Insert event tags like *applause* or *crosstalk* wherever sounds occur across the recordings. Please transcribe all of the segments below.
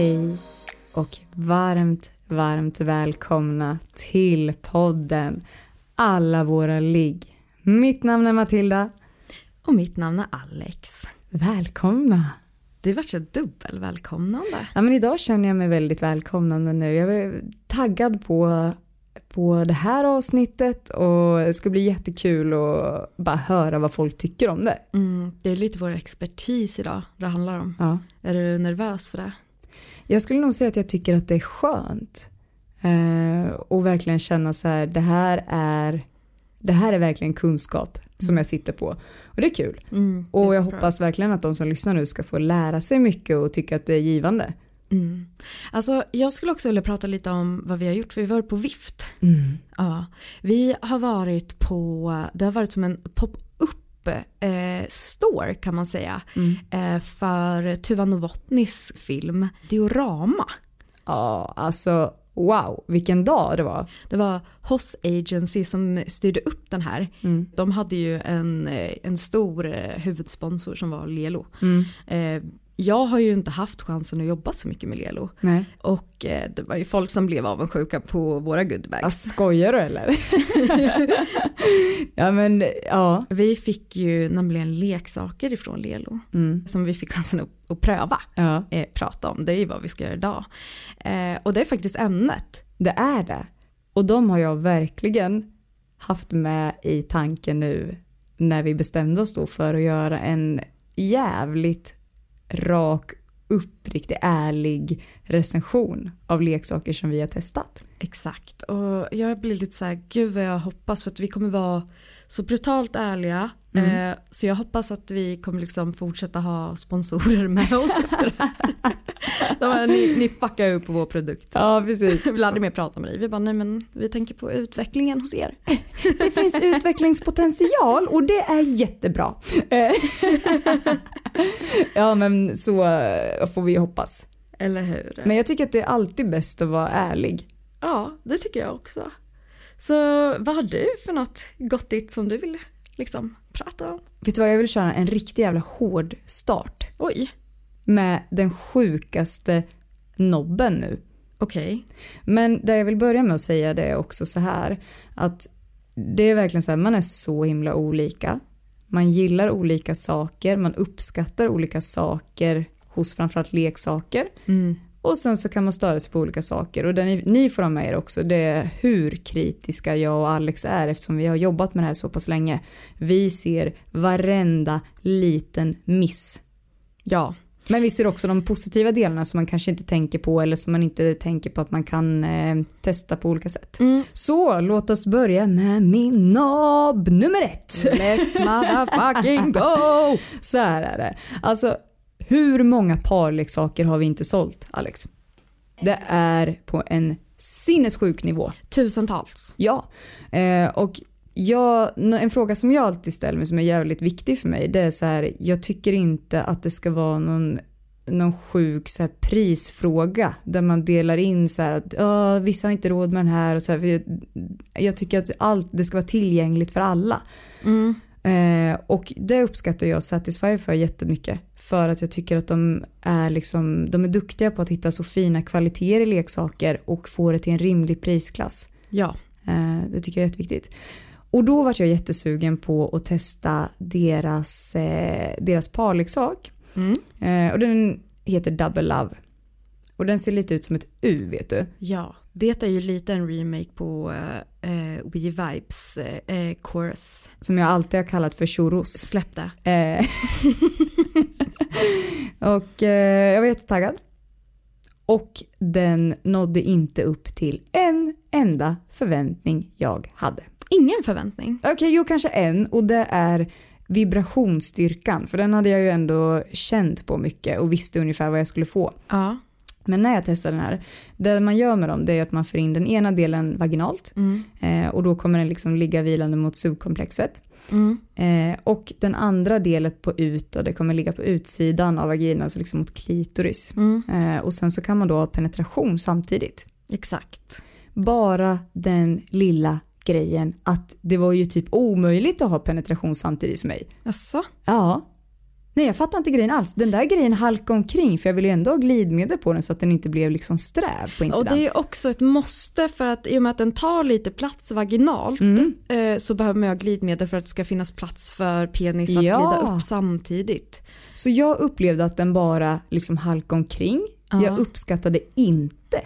Hej och varmt, varmt välkomna till podden Alla våra ligg. Mitt namn är Matilda. Och mitt namn är Alex. Välkomna. Det vart så dubbelvälkomnande. Ja, men idag känner jag mig väldigt välkomnande nu. Jag är taggad på, på det här avsnittet och det ska bli jättekul att bara höra vad folk tycker om det. Mm, det är lite vår expertis idag det handlar om. Ja. Är du nervös för det? Jag skulle nog säga att jag tycker att det är skönt. Eh, och verkligen känna så här, det här är, det här är verkligen kunskap som jag sitter på. Och det är kul. Mm, det Och jag bra. hoppas verkligen att de som lyssnar nu ska få lära sig mycket och tycka att det är givande. Mm. Alltså, jag skulle också vilja prata lite om vad vi har gjort, för vi var på Vift. Ja, vi har varit på, det har varit som en pop-up eh, kan man säga. Eh, för Tuva Novotnys film Diorama. Ja, alltså wow, vilken dag det var. Det var Hoss Agency som styrde upp den här. De hade ju en, eh, en stor eh, huvudsponsor som var Lelo. Eh, Jag har ju inte haft chansen att jobba så mycket med Lelo. Nej. Och eh, det var ju folk som blev avundsjuka på våra Ja, goodbags. skojar du eller? ja men ja. Vi fick ju nämligen leksaker ifrån Lelo. Mm. Som vi fick chansen att, att pröva. Ja, Eh, prata om, det är ju vad vi ska göra idag. Eh, och det är faktiskt ämnet. det är det. Och de har jag verkligen haft med i tanken nu när vi bestämde oss då för att göra en jävligt rak, uppriktig, ärlig recension av leksaker som vi har testat. Exakt, och jag blir lite så här, gud vad jag hoppas för att vi kommer vara så brutalt ärliga. Eh, så jag hoppas att vi kommer liksom fortsätta ha sponsorer med oss efter det här. *laughs* De bara, ni, ni fuckar upp på vår produkt. Ja, precis. Vi vill aldrig mer prata med dig. Vi bara, nej men vi tänker på utvecklingen hos er. Det finns utvecklingspotential och det är jättebra. *laughs* Ja men så eh, får vi hoppas. Eller hur? Men jag tycker att det är alltid bäst att vara ärlig. Ja, det tycker jag också. Så vad har du för något gottigt som du vill liksom prata om? Vet du vad, jag vill köra en riktig jävla hård start. Oj, Med den sjukaste nobben nu. okej. Men det jag vill börja med att säga det är också så här att det är verkligen så här, man är så himla olika. Man gillar olika saker, man uppskattar olika saker hos framförallt leksaker. Och sen så kan man störa sig på olika saker. Och det ni, ni får ha med er också, det är hur kritiska jag och Alex är eftersom vi har jobbat med det här så pass länge. Vi ser varenda liten miss. Ja, Men vi ser också de positiva delarna som man kanske inte tänker på eller som man inte tänker på att man kan eh, testa på olika sätt. Så låt oss börja med min nobb nummer ett. let's motherfucking go! *laughs* Så här är det. Alltså hur många parleksaker har vi inte sålt Alex? Det är på en sinnessjuk nivå. Tusentals. Ja, eh, och jag, en fråga som jag alltid ställer mig som är jävligt viktig för mig det är så här, jag tycker inte att det ska vara någon, någon sjuk så här, prisfråga där man delar in så här att "Ja, vissa har inte råd med den här och så här, jag, jag tycker att allt, det ska vara tillgängligt för alla. Eh, och det uppskattar jag Satisfyer för jättemycket. För att jag tycker att de är, liksom, de är duktiga på att hitta så fina kvaliteter i leksaker och få det till en rimlig prisklass. Ja. Eh, det tycker jag är jätteviktigt. Och då var jag jättesugen på att testa deras, eh, deras parleksak. Eh, och den heter Double Love. Och den ser lite ut som ett U vet du. Ja, det är ju lite en remake på uh, We Vibes uh, Chorus. Som jag alltid har kallat för churros. Släpp det. Eh, *laughs* och eh, jag var jättetaggad. Och den nådde inte upp till en enda förväntning jag hade. Ingen förväntning. Okej, jo kanske en och det är vibrationsstyrkan, för den hade jag ju ändå känt på mycket och visste ungefär vad jag skulle få. Ja. Men när jag testade den här, det man gör med dem det är att man för in den ena delen vaginalt Mm. eh, och då kommer den liksom ligga vilande mot subkomplexet. Mm. Eh, och den andra delen på ut och det kommer ligga på utsidan av vaginan, alltså liksom mot klitoris. Mm. Eh, och sen så kan man då ha penetration samtidigt. Exakt. Bara den lilla grejen att det var ju typ omöjligt att ha penetration samtidigt för mig. Jaså? Ja. Nej jag fattar inte grejen alls. Den där grejen halkade omkring för jag ville ju ändå ha glidmedel på den så att den inte blev liksom sträv på Och insidan. det är också ett måste för att i och med att den tar lite plats vaginalt Mm. eh, så behöver man ha glidmedel för att det ska finnas plats för penis att Ja. glida upp samtidigt. Så jag upplevde att den bara liksom halkade omkring. Ja. Jag uppskattade inte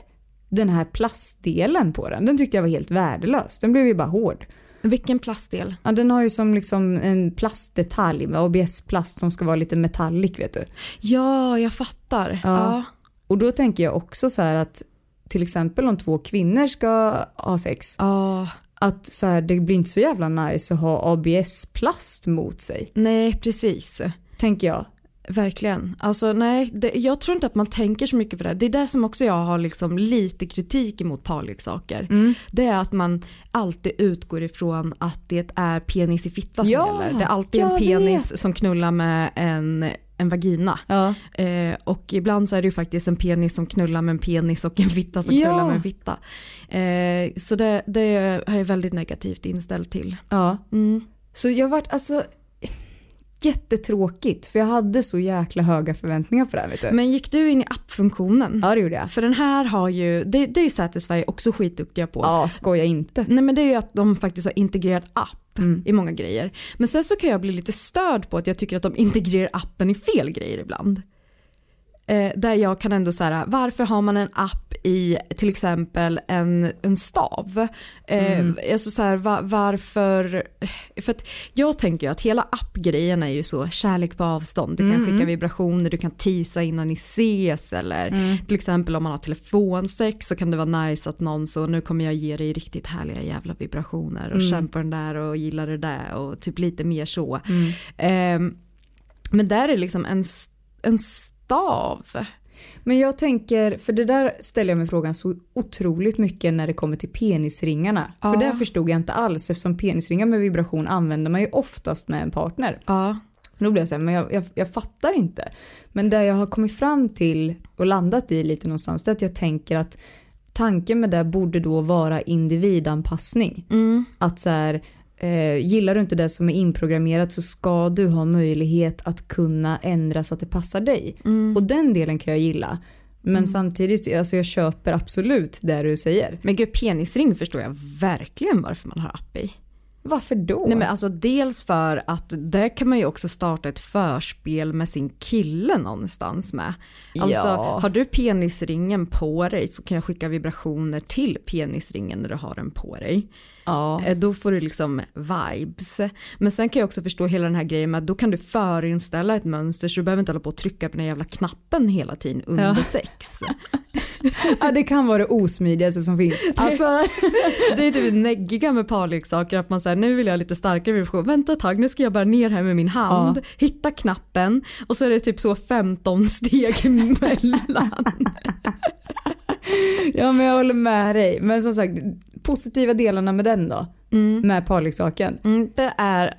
den här plastdelen på den. Den tyckte jag var helt värdelös. Den blev ju bara hård. Vilken plastdel? Ja, den har ju som liksom en plastdetalj med ABS-plast som ska vara lite metallic vet du. Ja, jag fattar. Ja. Ja. Och då tänker jag också så här att till exempel om två kvinnor ska ha sex, Ja. att så här, det blir inte så jävla nice att ha ABS-plast mot sig, Nej, precis. tänker jag. Verkligen. Alltså nej, det, jag tror inte att man tänker så mycket på det. Det är det som också jag har liksom lite kritik emot parleksaker. Mm. Det är att man alltid utgår ifrån att det är penis i fitta som Ja, gäller. Det är alltid en penis som knullar med en, en vagina. Ja. Eh, och ibland så är det ju faktiskt en penis som knullar med en penis och en fitta som Ja. knullar med en fitta. Eh, så det, det är jag väldigt negativt inställd till. ja. Mm. Så jag vart alltså jättetråkigt för jag hade så jäkla höga förväntningar på det här vet du. Men gick du in i appfunktionen? ja det gjorde jag. För den här har ju, det, det är ju Sätesverige också skitduktiga på. Ja, skoja inte. Nej men det är ju att de faktiskt har integrerat app Mm. i många grejer. Men sen så kan jag bli lite störd på att jag tycker att de integrerar appen i fel grejer ibland. Eh, där jag kan ändå säga, varför har man en app i till exempel en, en stav? Eh, Mm. alltså så här, va, varför? För att jag tänker ju att hela appgrejen är ju så kärlek på avstånd. Du kan Mm. skicka vibrationer, du kan tisa innan ni ses eller Mm. till exempel om man har telefonsex så kan det vara nice att någon så nu kommer jag ge dig riktigt härliga jävla vibrationer och Mm. känn på den där och gilla det där och typ lite mer så. Ehm, men där är liksom en, en stav. Men jag tänker, för det där ställer jag mig frågan så otroligt mycket när det kommer till penisringarna. Ja. För det förstod jag inte alls eftersom penisringar med vibration använder man ju oftast med en partner. Ja. Då blir jag såhär, men jag, jag, jag fattar inte. Men det jag har kommit fram till och landat i lite någonstans det är att jag tänker att tanken med det borde då vara individanpassning. Mm. Att så här, eh, gillar du inte det som är inprogrammerat så ska du ha möjlighet att kunna ändra så att det passar dig. Mm. Och den delen kan jag gilla. Men samtidigt, alltså jag köper absolut det du säger. Men gud penisring förstår jag verkligen varför man har app i. Varför då? Nej men alltså dels för att där kan man ju också starta ett förspel med sin kille någonstans med. Alltså Ja. har du penisringen på dig så kan jag skicka vibrationer till penisringen när du har den på dig. Ja. Eh, Då får du liksom vibes. Men sen kan jag också förstå hela den här grejen med att då kan du förinställa ett mönster så du behöver inte hålla på och trycka på den jävla knappen hela tiden under Ja. sex. *laughs* ja, det kan vara det osmidigaste som finns. *laughs* Alltså, Det är det neggiga med parleksaker att man säger nu vill jag ha lite starkare vibration. Vänta ett tag nu ska jag bara ner här med min hand, hitta knappen och så är det typ så 15 steg *laughs* emellan. ja men jag håller med dig. Men som sagt, positiva delarna med den då? Med parleksaken? Mm, det är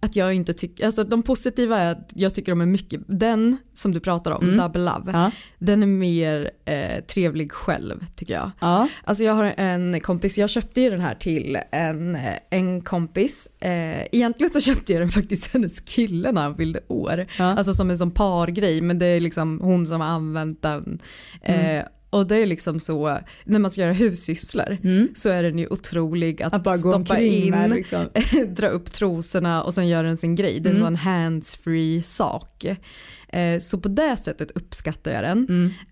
att jag inte tycker, alltså de positiva är att jag tycker de är mycket, den som du pratar om, Mm. Double Love, Ja. den är mer eh, trevlig själv tycker jag. Ja. Alltså jag har en kompis, jag köpte ju den här till en, eh, en kompis. Eh, egentligen så köpte jag den faktiskt *laughs* hennes kille när han fyllde år. Ja. Alltså som en sån pargrej men det är liksom hon som har använt den. Mm. Och det är liksom så, när man ska göra hussysslor Mm. så är den ju otrolig att, Att stoppa in, liksom. *laughs* dra upp trosorna och sen göra den sin grej. Det är en Mm. sån hands-free sak. Eh, så på det sättet uppskattar jag den.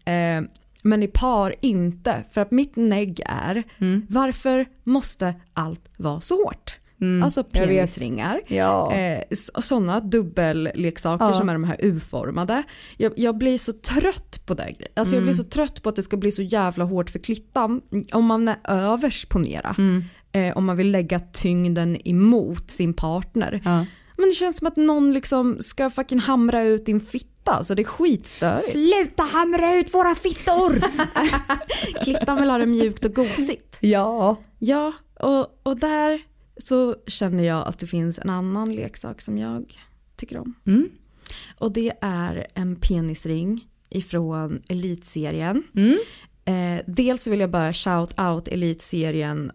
Mm. Eh, men i par inte. För att mitt negg är, Mm. varför måste allt vara så hårt? Mm. Alltså penisringar, Ja. eh, sådana dubbelleksaker Ja. som är de här U-formade. Jag, jag blir så trött på det. Alltså jag blir Mm. så trött på att det ska bli så jävla hårt för klittan. Om man är övers ponera. Mm. Eh, om man vill lägga tyngden emot sin partner. Ja. men det känns som att någon liksom ska fucking hamra ut din fitta så det är skitstörigt. Sluta hamra ut våra fittor! *laughs* Klittan vill ha det mjukt och gosigt. ja. Ja, och, och där så känner jag att det finns en annan leksak som jag tycker om. Mm. Och det är en penisring ifrån Elitserien. Mm. Eh, dels vill jag bara shout out Elitserien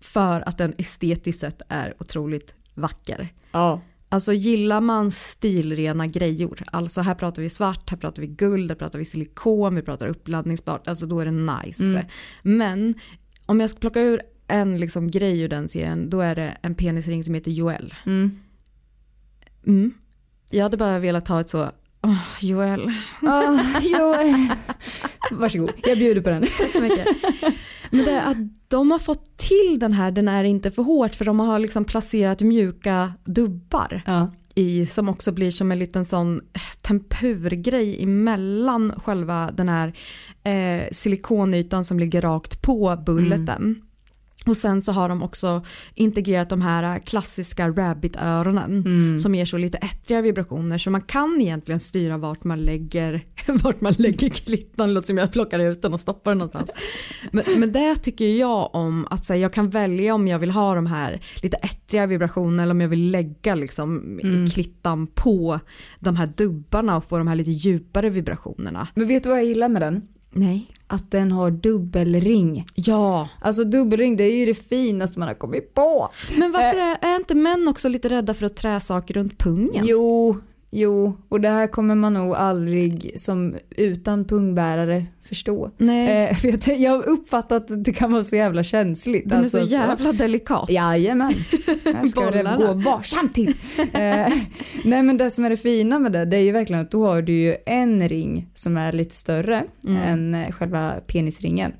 för att den estetiskt sett är otroligt vacker. Ja. Alltså gillar man stilrena grejor, alltså här pratar vi svart, här pratar vi guld, här pratar vi silikon, vi pratar uppladdningsbart, alltså då är det nice. Mm. Men om jag ska plocka ur en liksom grej ur den serien, då är det en penisring som heter Joel. Mm. Mm. Jag hade bara velat ha ett så, åh Joel, Ah, jo. Varsågod, jag bjuder på den. *laughs* tack så mycket. Men det är att de har fått till den här, den är inte för hårt för de har liksom placerat mjuka dubbar. Ja. i som också blir som en liten sån eh, tempurgrej emellan själva den här eh, silikonytan som ligger rakt på bulleten. Och sen så har de också integrerat de här klassiska rabbit-öronen som ger så lite ettriga vibrationer så man kan egentligen styra vart man lägger, *laughs* vart man lägger klittan, låter som jag plockar ut den och stoppar den någonstans. Men, men det tycker jag om att säga, jag kan välja om jag vill ha de här lite ettriga vibrationerna eller om jag vill lägga liksom klittan på de här dubbarna och få de här lite djupare vibrationerna. Men vet du vad jag gillar med den? Nej. Att den har dubbelring. Ja. Alltså dubbelring det är ju det finaste man har kommit på. Men varför är, är inte män också lite rädda för att trä saker runt pungen? Jo, jo, och det här kommer man nog aldrig som utan pungbärare förstå. Nej. Eh, för jag, jag har uppfattat att det kan vara så jävla känsligt. Den Alltså, är så jävla delikat. Jajamän. Här ska det gå varsamt till. Eh, nej men det som är det fina med det, det är ju verkligen att då har du ju en ring som är lite större Mm. än eh, själva penisringen.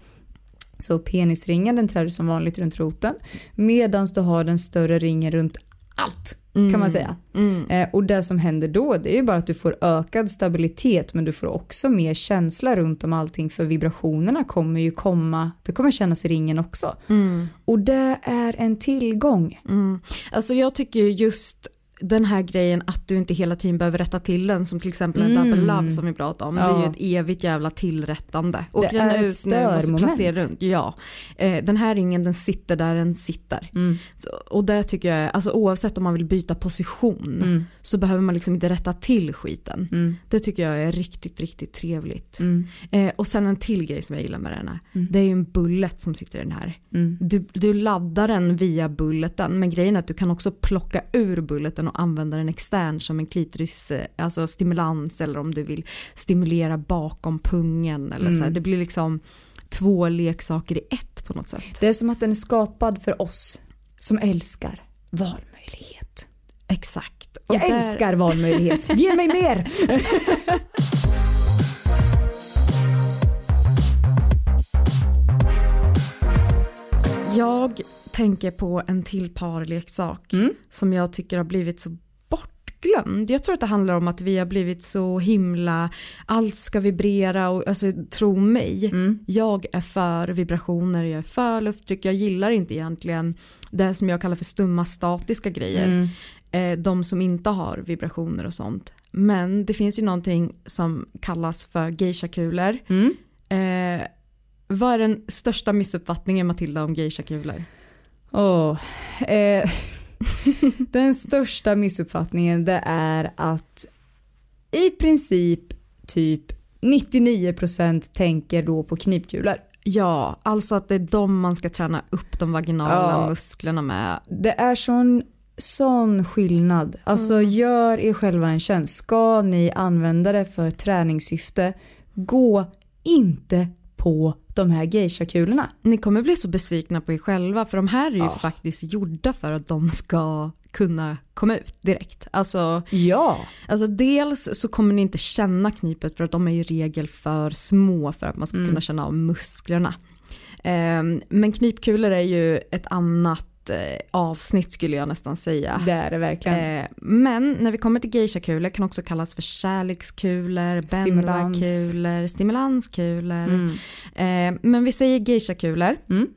Så penisringen den trär du som vanligt runt roten medan du har den större ringen runt allt kan man säga. Mm. Eh, och det som händer då det är ju bara att du får ökad stabilitet men du får också mer känsla runt om allting för vibrationerna kommer ju komma, det kommer kännas i ringen också. Mm. Och det är en tillgång. Mm. Alltså jag tycker ju just den här grejen att du inte hela tiden behöver rätta till den som till exempel en Mm. double love som vi pratade om. Det är Ja. ju ett evigt jävla tillrättande. Åker är den ett ut nu och så störmoment. runt. Ja. Eh, den här ringen den sitter där den sitter. Mm. Så, och det tycker jag, alltså oavsett om man vill byta position Mm. så behöver man liksom inte rätta till skiten. Mm. Det tycker jag är riktigt, riktigt trevligt. Mm. Eh, och sen en till grej som jag gillar med den här. Det är ju en bullet som sitter i den här. Mm. Du, du laddar den via bulleten men grejen är att du kan också plocka ur bulleten och använda den extern som en klitoris, eh, alltså stimulans eller om du vill stimulera bakom pungen eller så här. Det blir liksom två leksaker i ett på något sätt. Det är som att den är skapad för oss som älskar valmöjlighet. Exakt. Och Jag där- älskar valmöjlighet. Ge mig mer! *laughs* Jag tänker på en till parleksak Mm. som jag tycker har blivit så bortglömd. Jag tror att det handlar om att vi har blivit så himla, allt ska vibrera och alltså tro mig, Mm. jag är för vibrationer, jag är för lufttryck, jag gillar inte egentligen det som jag kallar för stumma statiska grejer. Mm. Eh, de som inte har vibrationer och sånt. Men det finns ju någonting som kallas för geishakulor. Mm. Eh, vad är den största missuppfattningen Matilda om geishakulor? Åh, eh, *laughs* den största missuppfattningen det är att i princip typ 99% tänker då på knipkulor. Ja, alltså att det är de man ska träna upp de vaginala Ja. musklerna med. Det är sån, sån skillnad. Alltså gör er själva en tjänst. Ska ni använda det för träningssyfte, gå inte på de här geisha-kulorna. Ni kommer bli så besvikna på er själva för de här är ju Ja. faktiskt gjorda för att de ska kunna komma ut direkt. Alltså, Ja. alltså dels så kommer ni inte känna knipet för att de är i regel för små för att man ska kunna känna av musklerna. Ehm, men knipkulor är ju ett annat avsnitt skulle jag nästan säga. Det är det verkligen. Eh, men när vi kommer till geishakulor kan också kallas för kärlekskulor, bändarkulor, stimulanskulor. Mm. Eh, men vi säger geishakulor. Mm.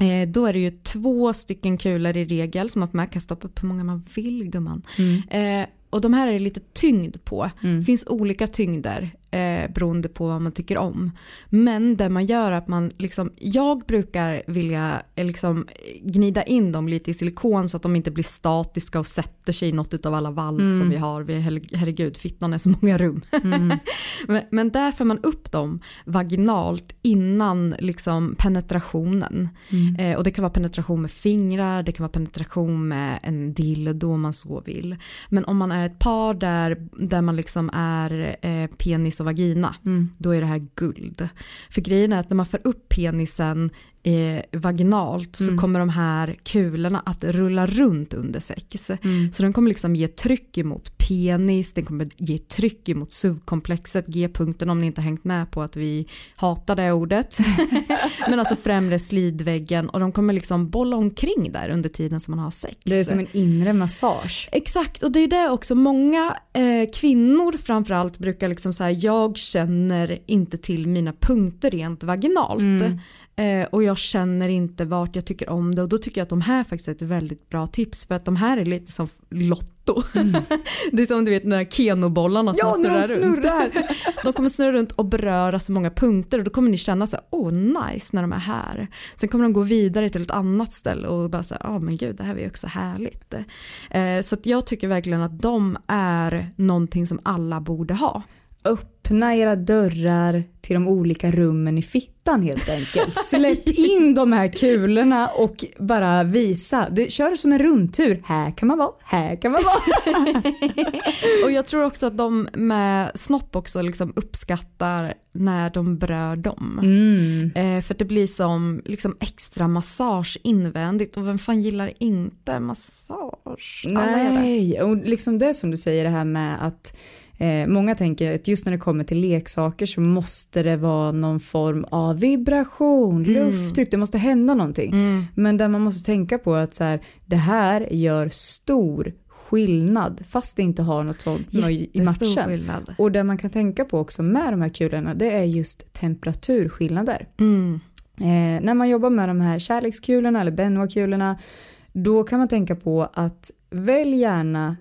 Eh, då är det ju två stycken kulor i regel som man kan stoppa upp hur många man vill gumman. Eh, och de här är det lite tyngd på. Det finns olika tyngder eh, beroende på vad man tycker om. Men det man gör är att man liksom, jag brukar vilja eh, liksom gnida in dem lite i silikon så att de inte blir statiska och sätter sig i något av alla valv som vi har. Vi, herregud, fittan är så många rum. *laughs* men, men där får man upp dem vaginalt innan liksom penetrationen. Eh, och det kan vara penetration med fingrar, det kan vara penetration med en dildo om man så vill. Men om man är ett par där, där man liksom är eh, penis och vagina, då är det här guld. För grejen är att när man för upp penisen eh, vaginalt så kommer de här kulorna att rulla runt under sex. Så den kommer liksom ge tryck emot penis, den kommer ge tryck emot suvkomplexet, G-punkten om ni inte hängt med på att vi hatar det ordet. *laughs* Men alltså främre slidväggen och de kommer liksom bolla omkring där under tiden som man har sex. Det är som en inre massage. Exakt och det är det också många eh, kvinnor framförallt brukar liksom säga jag känner inte till mina punkter rent vaginalt. Eh, och jag känner inte vart jag tycker om det och då tycker jag att de här faktiskt är ett väldigt bra tips för att de här är lite som lotto. *laughs* det är som du vet de där kenobollarna som Ja, snurrar de runt. snurrar. *laughs* De kommer snurra runt och beröra så många punkter och då kommer ni känna så här, oh nice när de är här. Sen kommer de gå vidare till ett annat ställe och bara säga, ja oh, men gud det här var ju också härligt. Eh, så jag tycker verkligen att de är någonting som alla borde ha. Öppna era dörrar till de olika rummen i fittan helt enkelt. *laughs* Släpp in de här kulorna och bara visa. Det, kör det som en rundtur. Här kan man vara, här kan man vara. *laughs* Och jag tror också att de med snopp också liksom uppskattar när de berör dem. Mm. Eh, för det blir som liksom extra massage invändigt och vem fan gillar inte massage? Nej, och liksom det som du säger det här med att eh, många tänker att just när det kommer till leksaker så måste det vara någon form av vibration, lufttryck, det måste hända någonting. Men där man måste tänka på att så här, det här gör stor skillnad fast det inte har något sånt i matchen. skillnad. Och det man kan tänka på också med de här kulorna det är just temperaturskillnader. Mm. Eh, när man jobbar med de här kärlekskulorna eller Benoit-kulorna då kan man tänka på att välj gärna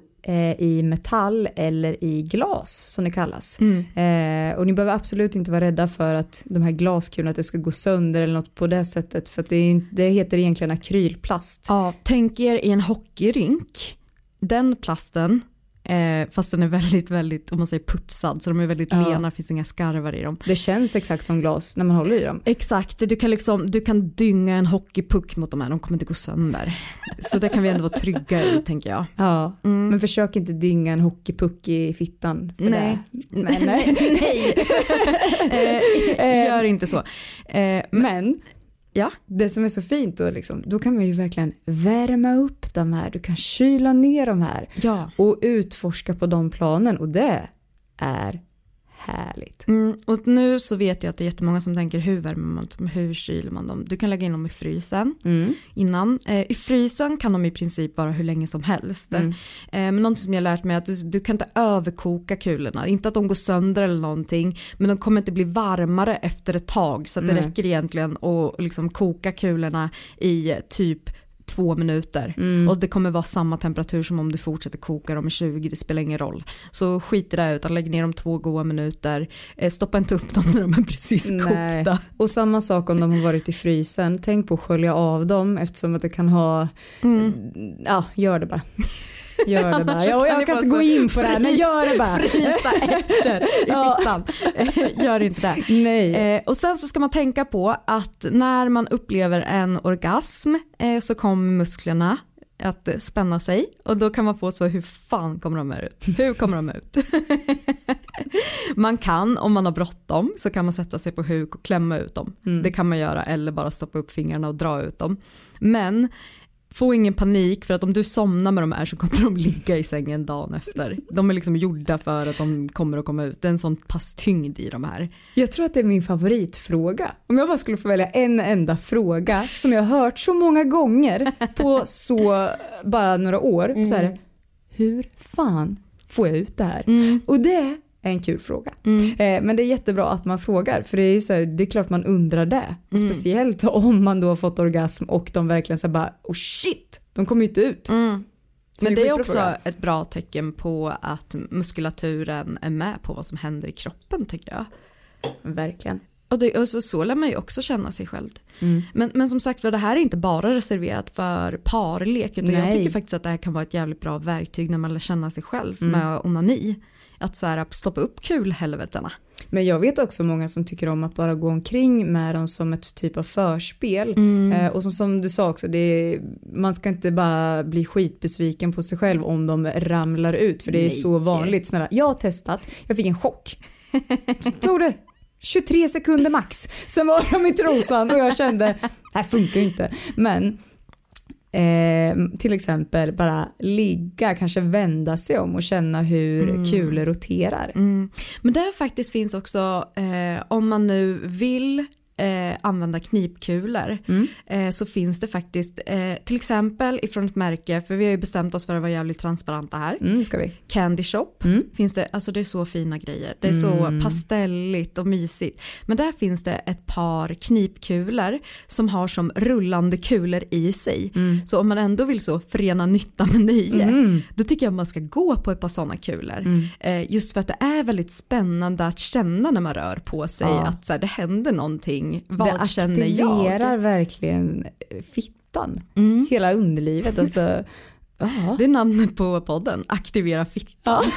i metall eller i glas som det kallas. Mm. Eh, och ni behöver absolut inte vara rädda för att de här glaskulorna att det ska gå sönder eller något på det sättet för att det, är, det heter egentligen akrylplast. Ja, tänk er i en hockeyrink. Den plasten, eh, fast den är väldigt, väldigt, om man säger putsad, så de är väldigt Ja. lena, finns inga skarvar i dem. Det känns exakt som glas när man håller i dem. Exakt, du kan, liksom, du kan dynga en hockeypuck mot de här, de kommer inte gå sönder. Så det kan vi ändå vara trygga i tänker jag. Ja, men försök inte dynga en hockeypuck i fittan. Nej. Det. Men, *laughs* nej. Nej, *laughs* eh, gör inte så. Eh, men ja, det som är så fint då, liksom, då kan man ju verkligen värma upp de här, du kan kyla ner de här ja. och utforska på de planen och det är härligt. Mm, och nu så vet jag att det är jättemånga som tänker hur värmer man dem, hur kyler man dem? Du kan lägga in dem i frysen Mm. innan. Eh, I frysen kan de i princip vara hur länge som helst. Mm. Eh, men någonting som jag lärt mig är att du, du kan inte överkoka kulorna. Inte att de går sönder eller någonting. Men de kommer inte bli varmare efter ett tag. Så att det räcker egentligen att liksom koka kulorna i typ två minuter. Mm. Och det kommer vara samma temperatur som om du fortsätter koka dem i 20, det spelar ingen roll. Så skit i det utan lägg ner dem två goda minuter. Eh, stoppa inte upp dem när de är precis Nej. kokta. Och samma sak om de har varit i frysen, tänk på att skölja av dem eftersom att det kan ha, ja gör det bara. Gör det *laughs* bara. Ja, jag kan inte gå in på det här men gör det bara. Frysta ärtor i fittan. *laughs* Gör inte det. Nej. Eh, och sen så ska man tänka på att när man upplever en orgasm eh, så kommer musklerna att spänna sig och då kan man få så hur fan kommer de här ut? Hur kommer de ut? *laughs* man kan om man har bråttom så kan man sätta sig på huk och klämma ut dem. Det kan man göra eller bara stoppa upp fingrarna och dra ut dem. Men få ingen panik för att om du somnar med de här så kommer de ligga i sängen dagen efter. De är liksom gjorda för att de kommer att komma ut. Det är en sån pass tyngd i de här. Jag tror att det är min favoritfråga. Om jag bara skulle få välja en enda fråga som jag har hört så många gånger på så bara några år så är det hur fan får jag ut det här? Och det en kul fråga. Mm. Eh, men det är jättebra att man frågar för det är ju så här, det är klart man undrar det. Mm. Speciellt om man då har fått orgasm och de verkligen så bara oh shit, de kommer ju inte ut. Mm. Men det är också fråga. ett bra tecken på att muskulaturen är med på vad som händer i kroppen tycker jag. Verkligen. Och, det, och så, så lär man ju också känna sig själv. Mm. Men, men som sagt det här är inte bara reserverat för parlek utan jag Nej. tycker faktiskt att det här kan vara ett jävligt bra verktyg när man lär känna sig själv Mm. med onani. Att så här, stoppa upp kulhelvetena. Men jag vet också många som tycker om att bara gå omkring med dem som ett typ av förspel. Mm. Eh, och som, som du sa också, är, man ska inte bara bli skitbesviken på sig själv om de ramlar ut. För det är Nej. så vanligt. Snälla, jag har testat, jag fick en chock. Tog det 23 sekunder max. Sen var de i trosan och jag kände, det här funkar ju inte. Men eh, till exempel bara ligga, kanske vända sig om och känna hur kulor roterar. Mm. Men där faktiskt finns också, eh, om man nu vill eh, använda knipkulor Mm. eh, så finns det faktiskt eh, till exempel ifrån ett märke, för vi har ju bestämt oss för att vara jävligt transparenta här. Mm, ska vi. Candy Shop Mm. finns det, alltså det är så fina grejer. Det är så pastelligt och mysigt. Men där finns det ett par knipkulor som har som rullande kulor i sig. Så om man ändå vill så förena nytta med nöje, Mm. då tycker jag man ska gå på ett par sådana kulor. Eh, just för att det är väldigt spännande att känna när man rör på sig Ja. att så här, det händer någonting. Det Vad känner aktiverar jag? verkligen fittan. Mm. Hela underlivet. Alltså. *laughs* Det är namnet på podden, aktivera fittan. *laughs*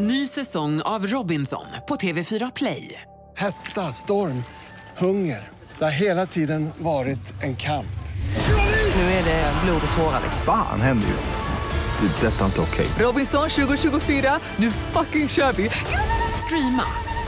Ny säsong av Robinson på TV4 Play. Hetta, storm, hunger. Det har hela tiden varit en kamp. Nu är det blod och tårar. Fan händer just. Det. är Detta är inte okej. Robinson 2024, nu fucking kör vi! Streama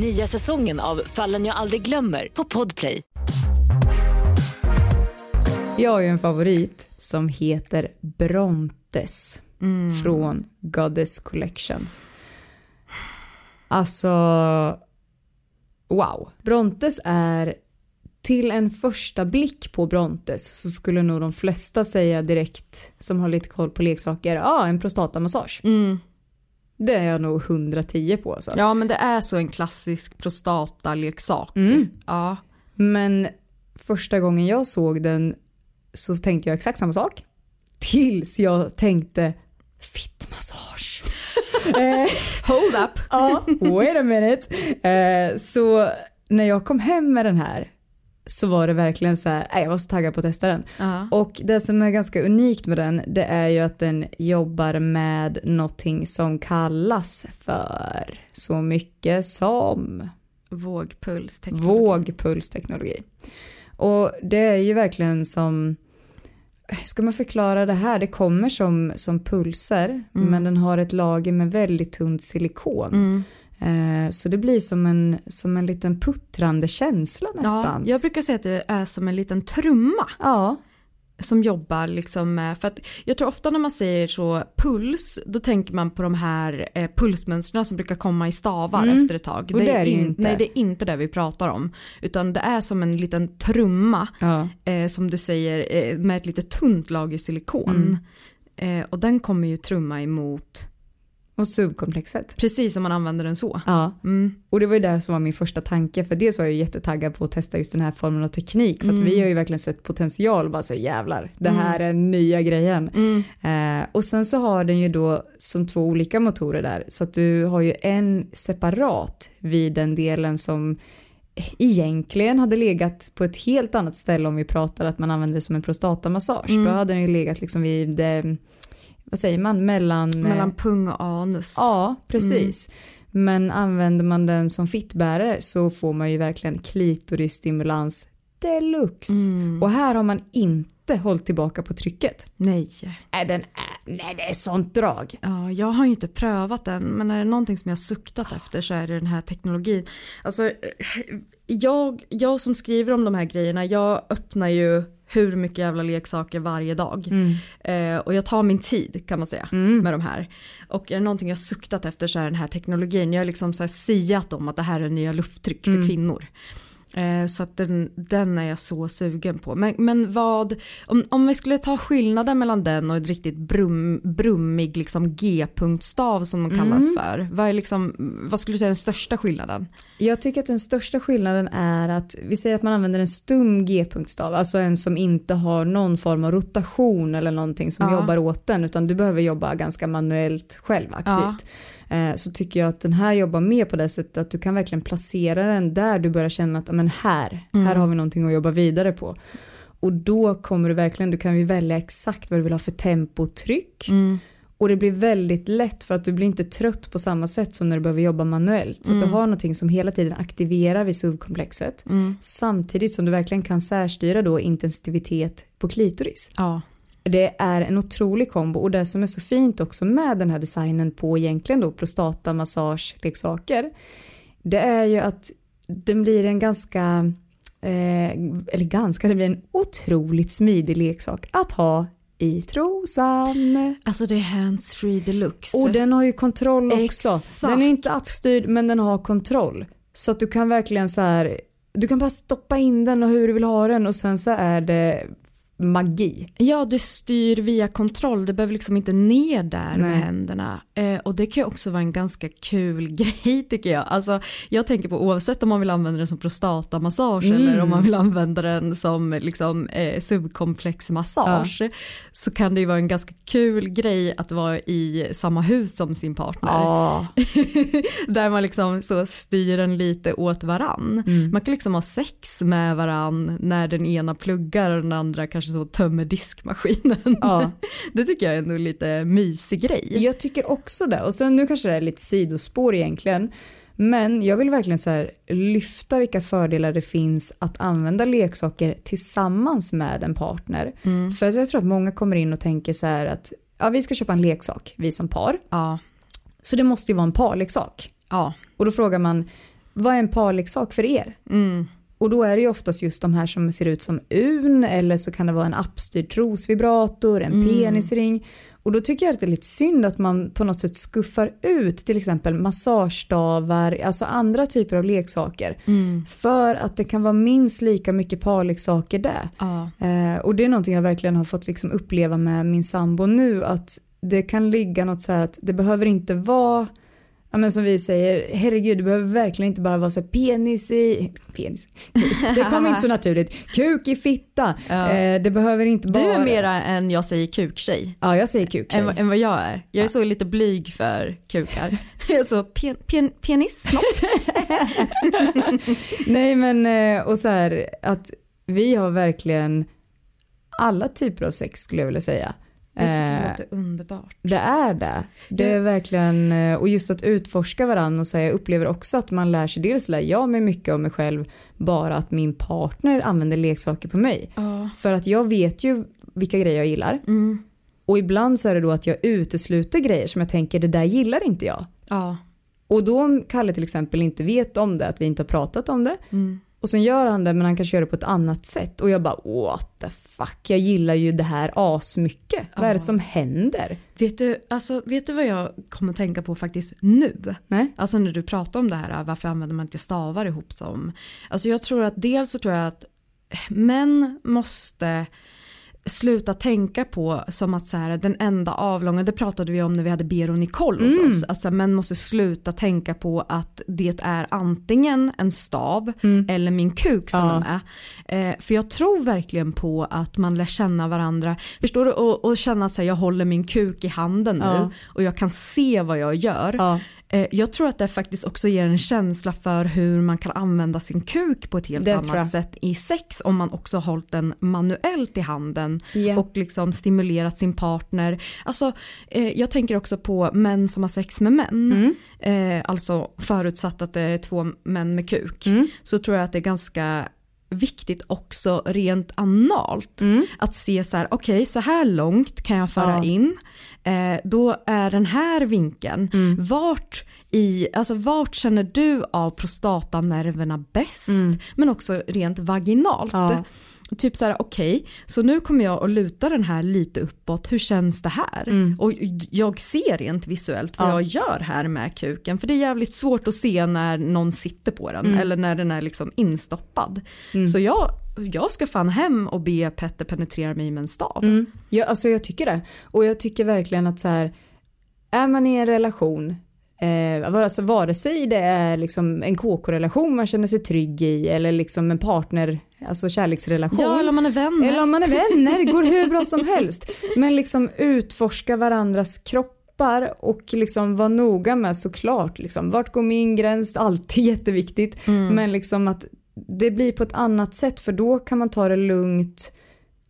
Nya säsongen av Fallen jag aldrig glömmer på Podplay. Jag har ju en favorit som heter Brontes från Goddess Collection. Alltså, wow. Brontes är till en första blick på Brontes så skulle nog de flesta säga direkt som har lite koll på leksaker, ja ah, en prostatamassage. Mm. Det är jag nog 110 på alltså. Ja men det är så en klassisk prostataleksak. Mm. Ja. Men första gången jag såg den så tänkte jag exakt samma sak. Tills jag tänkte fittmassage. *laughs* eh, Hold up. ja, wait a minute. Eh, så när jag kom hem med den här så var det verkligen så här, nej, jag var så taggad på att testa den. Ja. Och det som är ganska unikt med den, det är ju att den jobbar med någonting som kallas för så mycket som Vågpulsteknologi. vågpulsteknologi. Och det är ju verkligen som, ska man förklara det här, det kommer som, som pulser men den har ett lager med väldigt tunt silikon. Mm. Eh, så det blir som en, som en liten puttrande känsla Ja, nästan. jag brukar säga att det är som en liten trumma Ja, som jobbar liksom med, för att jag tror ofta när man säger så puls, då tänker man på de här eh, pulsmönstren som brukar komma i stavar Mm. efter ett tag. Och det är det ju in- inte. Nej det är inte det vi pratar om. Utan det är som en liten trumma, ja. eh, som du säger, eh, med ett lite tunt lager silikon. Mm. Eh, och den kommer ju trumma emot, Och SUV-komplexet. precis som man använder den så. Ja, Mm. och det var ju det som var min första tanke för dels var jag jättetaggad på att testa just den här formen av teknik för att vi har ju verkligen sett potential bara så jävlar, det här är nya grejen. Mm. Eh, och sen så har den ju då som två olika motorer där så att du har ju en separat vid den delen som egentligen hade legat på ett helt annat ställe om vi pratar att man använder det som en prostatamassage. Då hade den ju legat liksom vid, vad säger man, mellan... eh, Mellan pung och anus. Ja, precis. Men använder man den som fittbärare så får man ju verkligen klitorisstimulans deluxe. Mm. Och här har man inte hållit tillbaka på trycket. Nej. Nej, den är, nej det är sånt drag. Ja, jag har ju inte prövat den men är det någonting som jag suktat efter så är det den här teknologin. Alltså, jag, jag som skriver om de här grejerna, jag öppnar ju hur mycket jävla leksaker varje dag. Mm. Eh, och jag tar min tid kan man säga med de här. Och är det någonting jag suktat efter så är den här teknologin. Jag har liksom så här siat om att det här är nya lufttryck för Mm. kvinnor. Eh, så att den, den är jag så sugen på. Men, men vad, om, om vi skulle ta skillnaden mellan den och ett riktigt brum, brummig liksom G-punktstav som de kallas Mm. för. Vad, är liksom, vad skulle du säga är den största skillnaden? Jag tycker att den största skillnaden är att vi säger att man använder en stum G-punktstav, alltså en som inte har någon form av rotation eller någonting som Ja. jobbar åt den utan du behöver jobba ganska manuellt själv aktivt. Eh, Så tycker jag att den här jobbar mer på det sättet att du kan verkligen placera den där du börjar känna att men här, här har vi någonting att jobba vidare på. Och då kommer du verkligen, du kan ju välja exakt vad du vill ha för tempo och tryck. Och det blir väldigt lätt för att du blir inte trött på samma sätt som när du behöver jobba manuellt. Så att du har någonting som hela tiden aktiverar vid SUV-komplexet. Samtidigt som du verkligen kan särstyra då intensitet på klitoris. Ja. Det är en otrolig kombo och det som är så fint också med den här designen på egentligen då prostatamassageleksaker. Det är ju att den blir en ganska, eh, eller ganska, det blir en otroligt smidig leksak att ha i trosan. Alltså det är hands-free deluxe. Och den har ju kontroll också. Exakt. Den är inte appstyrd men den har kontroll. Så att du kan verkligen så här, du kan bara stoppa in den och hur du vill ha den och sen så är det magi. Ja, du styr via kontroll. Du behöver liksom inte ner där Nej. med händerna. Eh, och det kan ju också vara en ganska kul *laughs* grej tycker jag. Alltså, jag tänker på oavsett om man vill använda den som prostatamassage Mm. eller om man vill använda den som liksom, eh, subkomplexmassage. Så kan det ju vara en ganska kul grej att vara i samma hus som sin partner. Ja. *laughs* Där man liksom så styr den lite åt varann. Mm. Man kan liksom ha sex med varann när den ena pluggar och den andra kanske så tömmer diskmaskinen. Ja. *laughs* Det tycker jag är ändå lite mysig grej. Jag tycker också det. Och sen nu kanske det är lite sidospår egentligen. Men jag vill verkligen så lyfta vilka fördelar det finns att använda leksaker tillsammans med en partner. För att jag tror att många kommer in och tänker så här att ja, vi ska köpa en leksak, vi som par. Ja. Så det måste ju vara en parleksak. Ja. Och då frågar man, vad är en parleksak för er? Mm. Och då är det ju oftast just de här som ser ut som un eller så kan det vara en appstyrd trosvibrator, en penisring. Och då tycker jag att det är lite synd att man på något sätt skuffar ut till exempel massagestavar, alltså andra typer av leksaker. För att det kan vara minst lika mycket parleksaker där. Ja. Eh, och det är någonting jag verkligen har fått liksom uppleva med min sambo nu att det kan ligga något så här att det behöver inte vara Ja men som vi säger, herregud det behöver verkligen inte bara vara så här penis i, penis, det kommer inte så naturligt, kuk i fitta, Ja. eh, det behöver inte bara. Du är mera än jag säger kuktjej. Ja jag säger kuk Än, vad- än vad jag är. Jag är så lite blyg för kukar. *laughs* Jag är så pen, pen, penis, snopp. *laughs* Nej men eh, och så här att vi har verkligen alla typer av sex skulle jag vilja säga. Jag tycker det Eh, låter underbart. Det är det. Det är verkligen, eh, och just att utforska varandra och säga, jag upplever också att man lär sig, dels lär jag mig mycket om mig själv, bara att min partner använder leksaker på mig. Ja. För att jag vet ju vilka grejer jag gillar. Mm. Och ibland så är det då att jag utesluter grejer som jag tänker, det där gillar inte jag. Ja. Och då om Kalle till exempel inte vet om det, att vi inte har pratat om det. Mm. Och sen gör han det men han kanske gör det på ett annat sätt. Och jag bara what the fuck, jag gillar ju det här asmycket. Vad är det Ja. som händer? Vet, du, alltså, vet du vad jag kommer att tänka på faktiskt nu? Nej? Alltså när du pratar om det här, varför använder man inte stavar ihop som? Alltså jag tror att dels så tror jag att män måste sluta tänka på som att så här, den enda avlånga, det pratade vi om när vi hade Ber och Nicole hos Mm. oss, att så här, män måste sluta tänka på att det är antingen en stav eller min kuk som Mm. Ja. är. Eh, för jag tror verkligen på att man lär känna varandra, förstår du, och, och känna att så här, jag håller min kuk i handen nu Ja. och jag kan se vad jag gör. Ja. Eh, Jag tror att det faktiskt också ger en känsla för hur man kan använda sin kuk på ett helt Det annat sätt i sex om man också har hållit den manuellt i handen Ja. och liksom stimulerat sin partner. Alltså, eh, jag tänker också på män som har sex med män, Mm. eh, alltså förutsatt att det är två män med kuk, Mm. så tror jag att det är ganska viktigt också rent analt. Mm. Att se så här, okej så här långt kan jag föra Ja. in. Eh, då är den här vinkeln, Mm. vart, i, alltså vart känner du av prostatanerverna bäst? Men också rent vaginalt. Ja. Typ så här, okej, så nu kommer jag att luta den här lite uppåt, hur känns det här? Och jag ser rent visuellt vad Ja. jag gör här med kuken, för det är jävligt svårt att se när någon sitter på den, eller när den är liksom instoppad. Så jag, jag ska fan hem och be Petter penetrera mig med en stav. Mm. Ja, alltså jag tycker det. Och jag tycker verkligen att så här, är man i en relation, eh, alltså vare sig det är liksom en KK-relation man känner sig trygg i eller liksom en partner, alltså kärleksrelation. Ja, eller om man är vänner. Eller om man är vänner, går hur bra som helst. Men liksom utforska varandras kroppar och liksom vara noga med såklart, liksom, vart går min gräns, alltid *laughs* jätteviktigt. Men liksom att det blir på ett annat sätt för då kan man ta det lugnt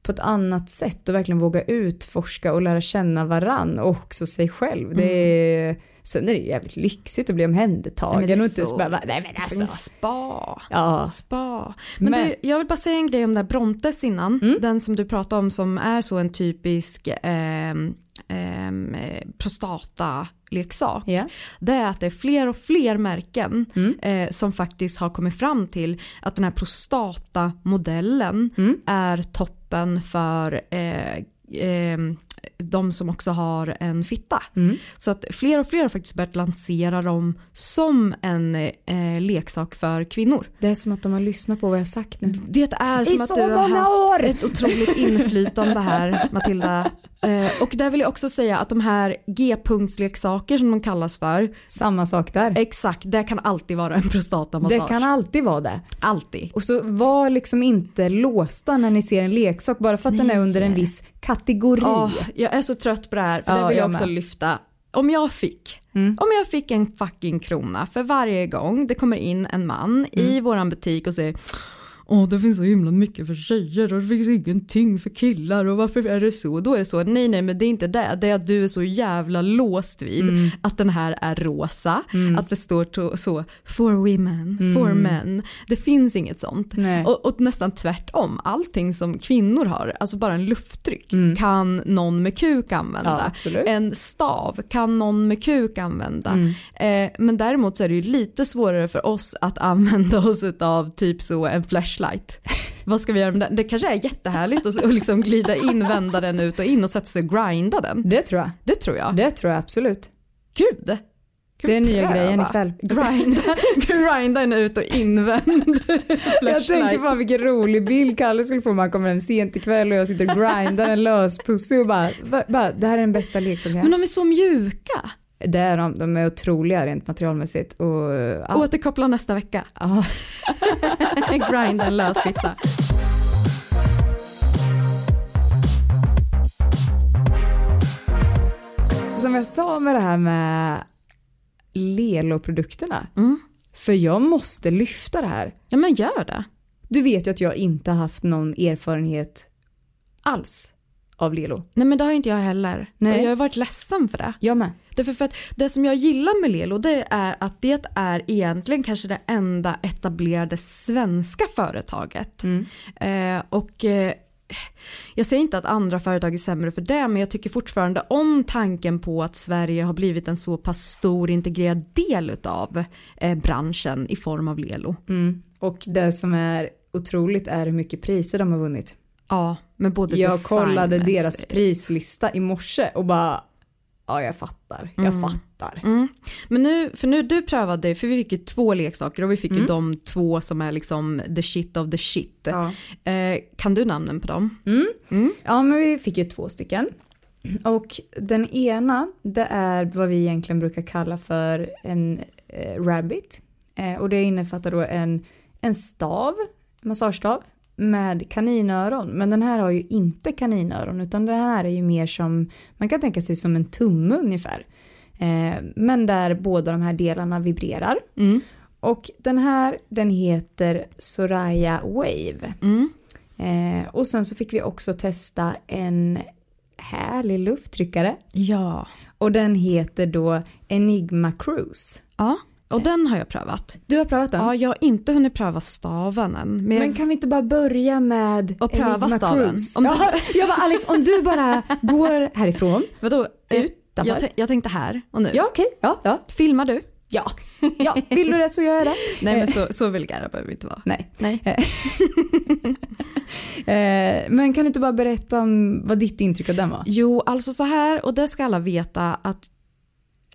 på ett annat sätt och verkligen våga utforska och lära känna varann och också sig själv. Det är, sen är det jävligt lyxigt att bli omhändertagen Nej, och inte så- bara, nej men En alltså. spa. Ja. Spa. Men, Men- Du, jag vill bara säga en grej om den där Brontes innan. Den som du pratade om som är så en typisk ehm, eh, prostataleksak. Ja. Det är att det är fler och fler märken Mm. eh, som faktiskt har kommit fram till att den här prostatamodellen Mm. är toppen för eh, ehm, de som också har en fitta. Mm. Så att fler och fler har faktiskt börjat lansera dem som en eh, leksak för kvinnor. Det är som att de har lyssnat på vad jag sagt nu. Det är som I att så du har haft år! ett otroligt inflytande här Matilda. Eh, och där vill jag också säga att de här G-punktsleksaker som de kallas för, Samma sak där. exakt, det kan alltid vara en prostatamassage. Det kan alltid vara det. alltid. Och så var liksom inte låsta när ni ser en leksak bara för att den är Nej. under en viss kategori. Åh, jag är så trött på det här, för Ja, det vill jag jag också med. lyfta. Om jag fick, Mm. om jag fick en fucking krona för varje gång det kommer in en man i Mm. våran butik och säger Åh det finns så himla mycket för tjejer och det finns ingenting för killar och varför är det så? Då är det så, nej nej men det är inte det, det är att du är så jävla låst vid Mm. att den här är rosa, att det står så for women, for men. Det finns inget sånt. Mm. Och, och nästan tvärtom, allting som kvinnor har, alltså bara en lufttryck kan någon med kuk använda. Mm. Ja. En stav kan någon med kuk använda. Mm. Eh, men däremot så är det ju lite svårare för oss att använda oss av typ så en flashlight. Vad ska vi göra med den? Det kanske är jättehärligt att liksom glida in, vända den ut och in och sätta sig och grinda den. Det tror jag. Det tror jag. Det tror jag absolut. Gud! Det är nya grejen ikväll. Grinda, grinda den ut och invänd Jag tänker bara vilken rolig bild Kalle skulle få om han kommer hem sent ikväll och jag sitter och grindar en löspussig och bara, bara, det här är den bästa leksaken Men de är så mjuka. Det är de, de är otroliga rent materialmässigt och ja. Återkoppla nästa vecka. ja. *laughs* Grinda en lösfitta. Som jag sa med det här med Lelo-produkterna. Mm. För jag måste lyfta det här. Ja men gör det. Du vet ju att jag inte har haft någon erfarenhet alls av Lelo. Nej men det har inte jag heller. Nej. Och jag har varit ledsen för det. Jag med. Därför för att det som jag gillar med Lelo det är att det är egentligen kanske det enda etablerade svenska företaget. Mm. Eh, och eh, jag säger inte att andra företag är sämre för det men jag tycker fortfarande om tanken på att Sverige har blivit en så pass stor integrerad del av eh, branschen i form av Lelo. Mm. Och det som är otroligt är hur mycket priser de har vunnit. Ja, men både Jag kollade deras prislista i morse och bara, ja jag fattar, jag fattar. Mm. Men nu, för nu du prövade, för vi fick ju två leksaker och vi fick ju de två som är liksom the shit of the shit. Ja. Eh, kan du namnen på dem? ja men vi fick ju två stycken. Och den ena det är vad vi egentligen brukar kalla för en eh, rabbit. Eh, och det innefattar då en, en stav, massagestav med kaninöron. Men den här har ju inte kaninöron utan den här är ju mer som, man kan tänka sig som en tumme ungefär. Eh, men där båda de här delarna vibrerar. Mm. Och den här den heter Soraya Wave. Mm. Eh, och sen så fick vi också testa en härlig lufttryckare. Ja. Och den heter då Enigma Cruise. Ja. Och den har jag prövat. Du har prövat den? Ja, jag har inte hunnit pröva staven än. Men, Men kan vi inte bara börja med Och pröva Enigma staven? Cruise? Om du- Ja, jag bara Alex, om du bara går härifrån. vadå? Eh, Utanför? Jag, jag tänkte här och nu. Ja okej, ja, ja. Filmar du? Ja. ja, vill du det så gör jag det. *laughs* Nej men så, så vulgära behöver vi inte vara. Nej. Nej. *laughs* Eh, men kan du inte bara berätta om vad ditt intryck av den var? Jo, alltså så här, och det ska alla veta att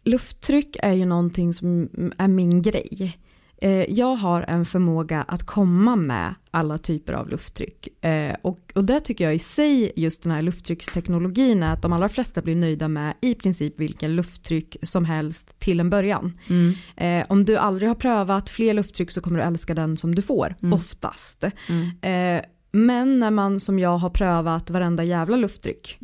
lufttryck är ju någonting som är min grej. Eh, Jag har en förmåga att komma med alla typer av lufttryck. Eh, Och, och det tycker jag i sig, just den här lufttrycksteknologin, är att de allra flesta blir nöjda med i princip vilken lufttryck som helst till en början. Eh, Om du aldrig har prövat fler lufttryck så kommer du älska den som du får, oftast. Eh, Men när man som jag har prövat varenda jävla lufttryck,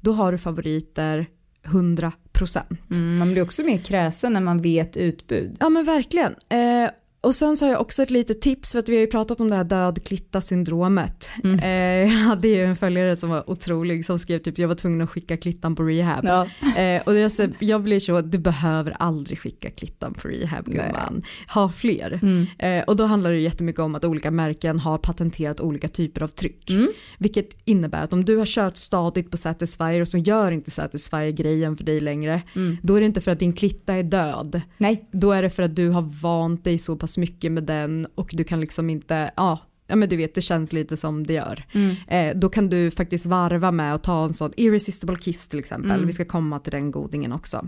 då har du favoriter 100%. Mm, man blir också mer kräsen när man vet utbud. Ja men verkligen. Eh, och sen så har jag också ett litet tips för att vi har ju pratat om det här dödklitta syndromet. Mm. Eh, jag hade ju en följare som var otrolig som skrev typ jag var tvungen att skicka klittan på rehab. Ja. Eh, och jag, säger- jag blir så, du behöver aldrig skicka klittan på rehab gumman. Ha fler. Mm. Eh, och då handlar det jättemycket om att olika märken har patenterat olika typer av tryck. Mm. Vilket innebär att om du har kört stadigt på Satisfyer och så gör inte Satisfyer grejen för dig längre. Mm. Då är det inte för att din klitta är död. Nej. Då är det för att du har vant dig så pass mycket med den och du kan liksom inte, ja, ja men du vet det känns lite som det gör. Eh, då kan du faktiskt varva med att ta en sån irresistible kiss till exempel. Vi ska komma till den godingen också.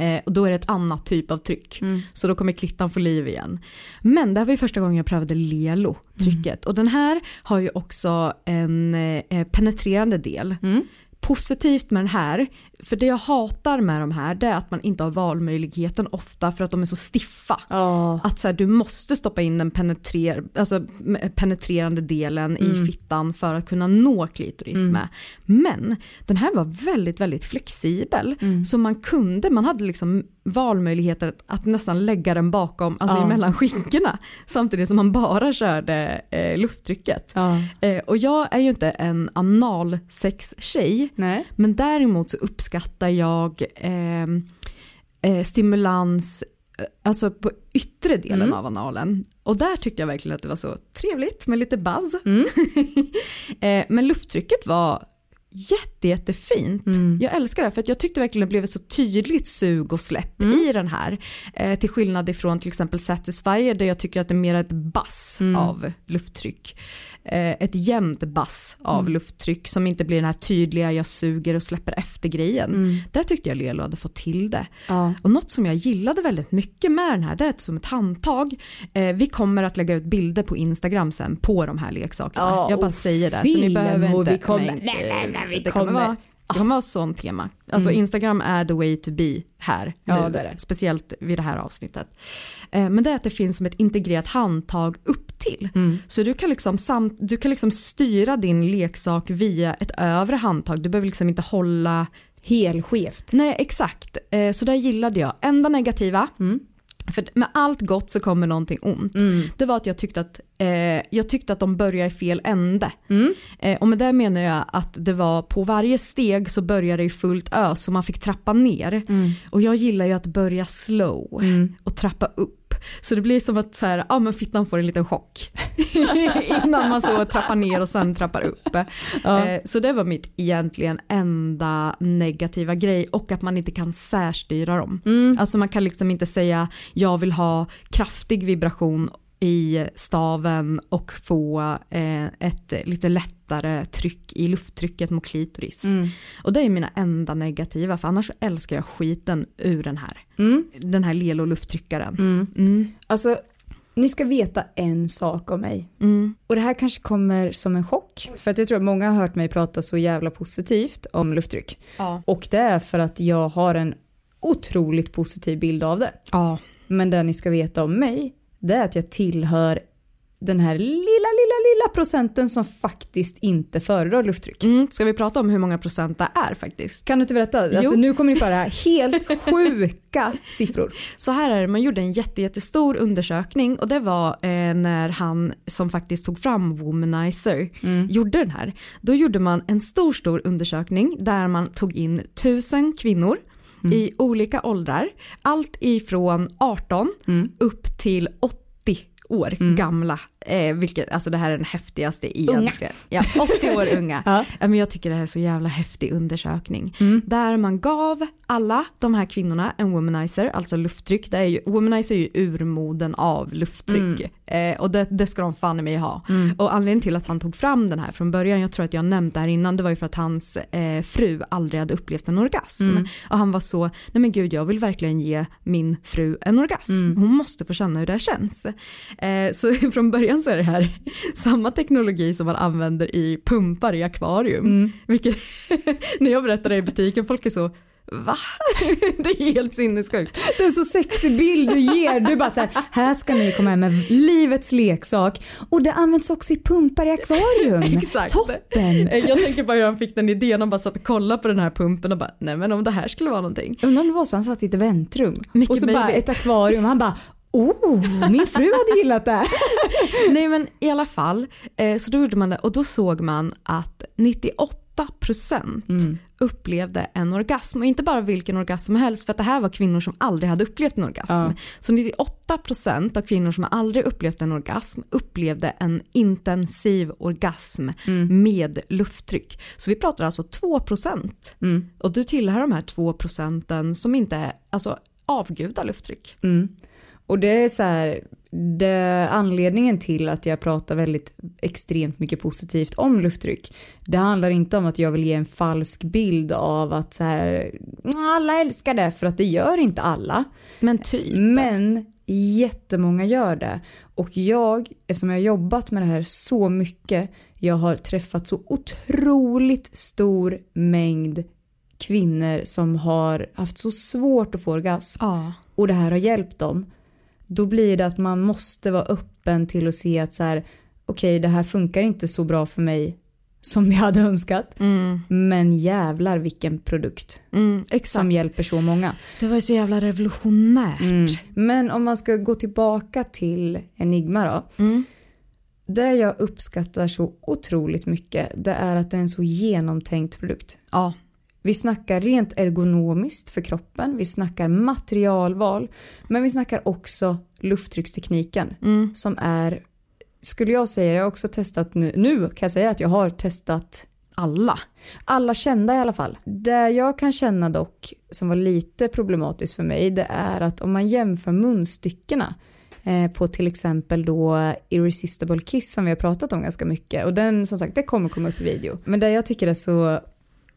Eh, och då är det ett annat typ av tryck. Så då kommer klittan få liv igen. Men det här var ju första gången jag prövade Lelo-trycket. Och den här har ju också en eh, penetrerande del. Positivt med den här, för det jag hatar med de här det är att man inte har valmöjligheten ofta för att de är så stiffa. Ja. Att så här, du måste stoppa in den penetrer, alltså, penetrerande delen i fittan för att kunna nå klitoris med. Men den här var väldigt, väldigt flexibel. Så man kunde, man hade liksom valmöjligheter att, nästan lägga den bakom, alltså Ja. emellan skinkorna. Samtidigt som man bara körde eh, lufttrycket. Ja. Eh, och jag är ju inte en analsex-tjej. Men däremot så uppskattar jag eh, eh, stimulans eh, alltså på yttre delen Mm. av analen. Och där tyckte jag verkligen att det var så trevligt med lite buzz. Mm. *laughs* eh, men lufttrycket var jätte, jättefint. Mm. Jag älskar det för att jag tyckte verkligen det blev ett så tydligt sug och släpp Mm. i den här. Eh, till skillnad ifrån till exempel Satisfyer där jag tycker att det är mer ett bass Mm. av lufttryck. Eh, ett jämnt bass av Mm. lufttryck som inte blir den här tydliga jag suger och släpper efter grejen. Där tyckte jag Lelo hade fått till det. Ja. Och något som jag gillade väldigt mycket med den här det är som ett handtag. Eh, vi kommer att lägga ut bilder på Instagram sen på de här leksakerna. Ja, jag bara säger det. Så ni behöver inte vi kommer- nej, nej, nej, vi det kommer. Vara, det kommer vara sånt tema. Alltså Mm. Instagram är the way to be här Ja, nu. det det. Speciellt vid det här avsnittet. Eh, men det är att det finns som ett integrerat handtag upp till. Mm. Så du kan, liksom samt, du kan liksom styra din leksak via ett övre handtag. Du behöver liksom inte hålla Helskevt. Nej exakt, eh, så där gillade jag. Enda negativa, Mm. för med allt gott så kommer någonting ont. Det var att jag tyckte att, eh, jag tyckte att de började i fel ände. Mm. Eh, och med det menar jag att det var på varje steg så började det i fullt ös så man fick trappa ner. Mm. Och jag gillar ju att börja slow och trappa upp. Så det blir som att så här, ja, men fittan får en liten chock. *laughs* Innan man så trappar ner och sen trappar upp. Eh, så det var mitt egentligen enda negativa grej och att man inte kan särstyra dem. Alltså man kan liksom inte säga jag vill ha kraftig vibration i staven och få eh, ett lite lättare tryck i lufttrycket mot klitoris. Och det är mina enda negativa för annars älskar jag skiten ur den här. Mm. Den här Lelo lufttryckaren. Mm. Mm. Alltså, ni ska veta en sak om mig. Mm. Och det här kanske kommer som en chock. För att jag tror att många har hört mig prata så jävla positivt om lufttryck. Ja. Och det är för att jag har en otroligt positiv bild av det. Ja. Men det ni ska veta om mig, det är att jag tillhör den här lilla, lilla, lilla procenten som faktiskt inte föredrar lufttryck. Mm. Ska vi prata om hur många procent det är faktiskt? Kan du inte berätta? Alltså, nu kommer ni få höra *laughs* helt sjuka siffror. Så här är det, man gjorde en jätte, jättestor undersökning och det var eh, när han som faktiskt tog fram Womanizer gjorde den här. Då gjorde man en stor, stor undersökning där man tog in tusen kvinnor i olika åldrar. Allt ifrån 18 upp till 80 år gamla. Eh, vilket, alltså det här är den häftigaste i Unga. Ja, 80 år unga. *laughs* Ja. Men jag tycker det här är så jävla häftig undersökning. Där man gav alla de här kvinnorna en womanizer, alltså lufttryck. Det är ju, womanizer är ju urmoden av lufttryck. Eh, och det, det ska de fan i mig ha. Och anledningen till att han tog fram den här från början, jag tror att jag nämnt det här innan, det var ju för att hans eh, fru aldrig hade upplevt en orgasm. Och han var så, nej men gud jag vill verkligen ge min fru en orgasm. Hon måste få känna hur det här känns. Eh, så *laughs* från början så är det här *laughs* samma teknologi som man använder i pumpar i akvarium. Vilket, *laughs* när jag berättar det i butiken, folk är så, va? *laughs* det är helt sinnessjukt. Det är en så sexig bild du ger. Du bara så här, här ska ni komma hem med livets leksak och det används också i pumpar i akvarium. Exakt. Toppen. Jag tänker bara hur han fick den idén, han bara satt och kollade på den här pumpen och bara, nej men om det här skulle vara någonting. Undrar om det var så han satt i ett väntrum Mycket och så bara möjligt. ett akvarium. Han bara Oh, min fru hade gillat det här. *laughs* Nej men i alla fall, eh, så då gjorde man det och då såg man att 98% upplevde en orgasm och inte bara vilken orgasm som helst för att det här var kvinnor som aldrig hade upplevt en orgasm. Ja. Så 98% av kvinnor som aldrig upplevt en orgasm upplevde en intensiv orgasm med lufttryck. Så vi pratar alltså 2% och du tillhör de här 2% som inte är, alltså avgudar lufttryck. Och det är så här, det, anledningen till att jag pratar väldigt extremt mycket positivt om lufttryck. Det handlar inte om att jag vill ge en falsk bild av att så här, alla älskar det för att det gör inte alla. Men typ. Men jättemånga gör det. Och jag, eftersom jag har jobbat med det här så mycket, jag har träffat så otroligt stor mängd kvinnor som har haft så svårt att få orgasm Ja. och det här har hjälpt dem. Då blir det att man måste vara öppen till att se att så här, okej det här funkar inte så bra för mig som jag hade önskat. Men jävlar vilken produkt Mm, som hjälper så många. Det var ju så jävla revolutionärt. Men om man ska gå tillbaka till Enigma då. Mm. Det jag uppskattar så otroligt mycket det är att det är en så genomtänkt produkt. Ja. Vi snackar rent ergonomiskt för kroppen, vi snackar materialval, men vi snackar också lufttryckstekniken som är, skulle jag säga, jag har också testat nu, nu kan jag säga att jag har testat Alla. alla kända i alla fall. Det jag kan känna dock som var lite problematiskt för mig det är att om man jämför munstyckena eh, på till exempel då Irresistible Kiss som vi har pratat om ganska mycket och den som sagt det kommer komma upp i video. Men det jag tycker är så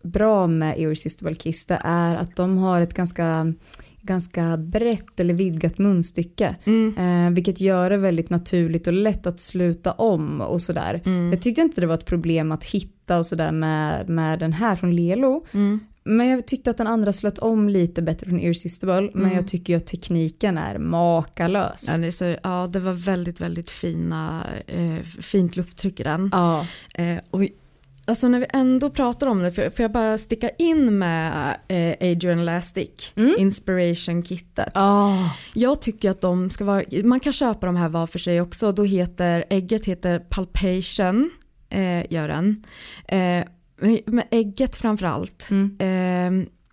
bra med Irresistible Kiss det är att de har ett ganska ganska brett eller vidgat munstycke. Eh, vilket gör det väldigt naturligt och lätt att sluta om och sådär. Jag tyckte inte det var ett problem att hitta och sådär med, med den här från Lelo. Men jag tyckte att den andra slöt om lite bättre från Irresistible. Men jag tycker ju att tekniken är makalös. Ja, det, så, ja, det var väldigt, väldigt fina, eh, fint lufttryck i den. Ja. Eh, och alltså när vi ändå pratar om det, får jag bara sticka in med eh, Adrian Elastic, Inspiration-kittet. Ah. Jag tycker att de ska vara, man kan köpa de här var för sig också, då heter, ägget heter Palpation, eh, gör den. Eh, men ägget framförallt, eh,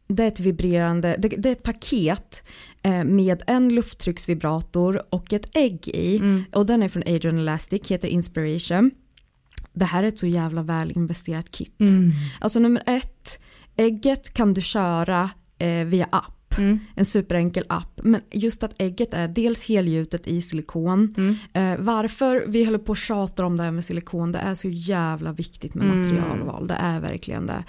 det är ett vibrerande, det, det är ett paket eh, med en lufttrycksvibrator och ett ägg i. Och den är från Adrian Elastic, heter Inspiration. Det här är ett så jävla väl investerat kit. Alltså nummer ett, ägget kan du köra eh, via app. En superenkel app. Men just att ägget är dels helgjutet i silikon. Eh, varför vi håller på och tjatar om det här med silikon. Det är så jävla viktigt med materialval. Det är verkligen det.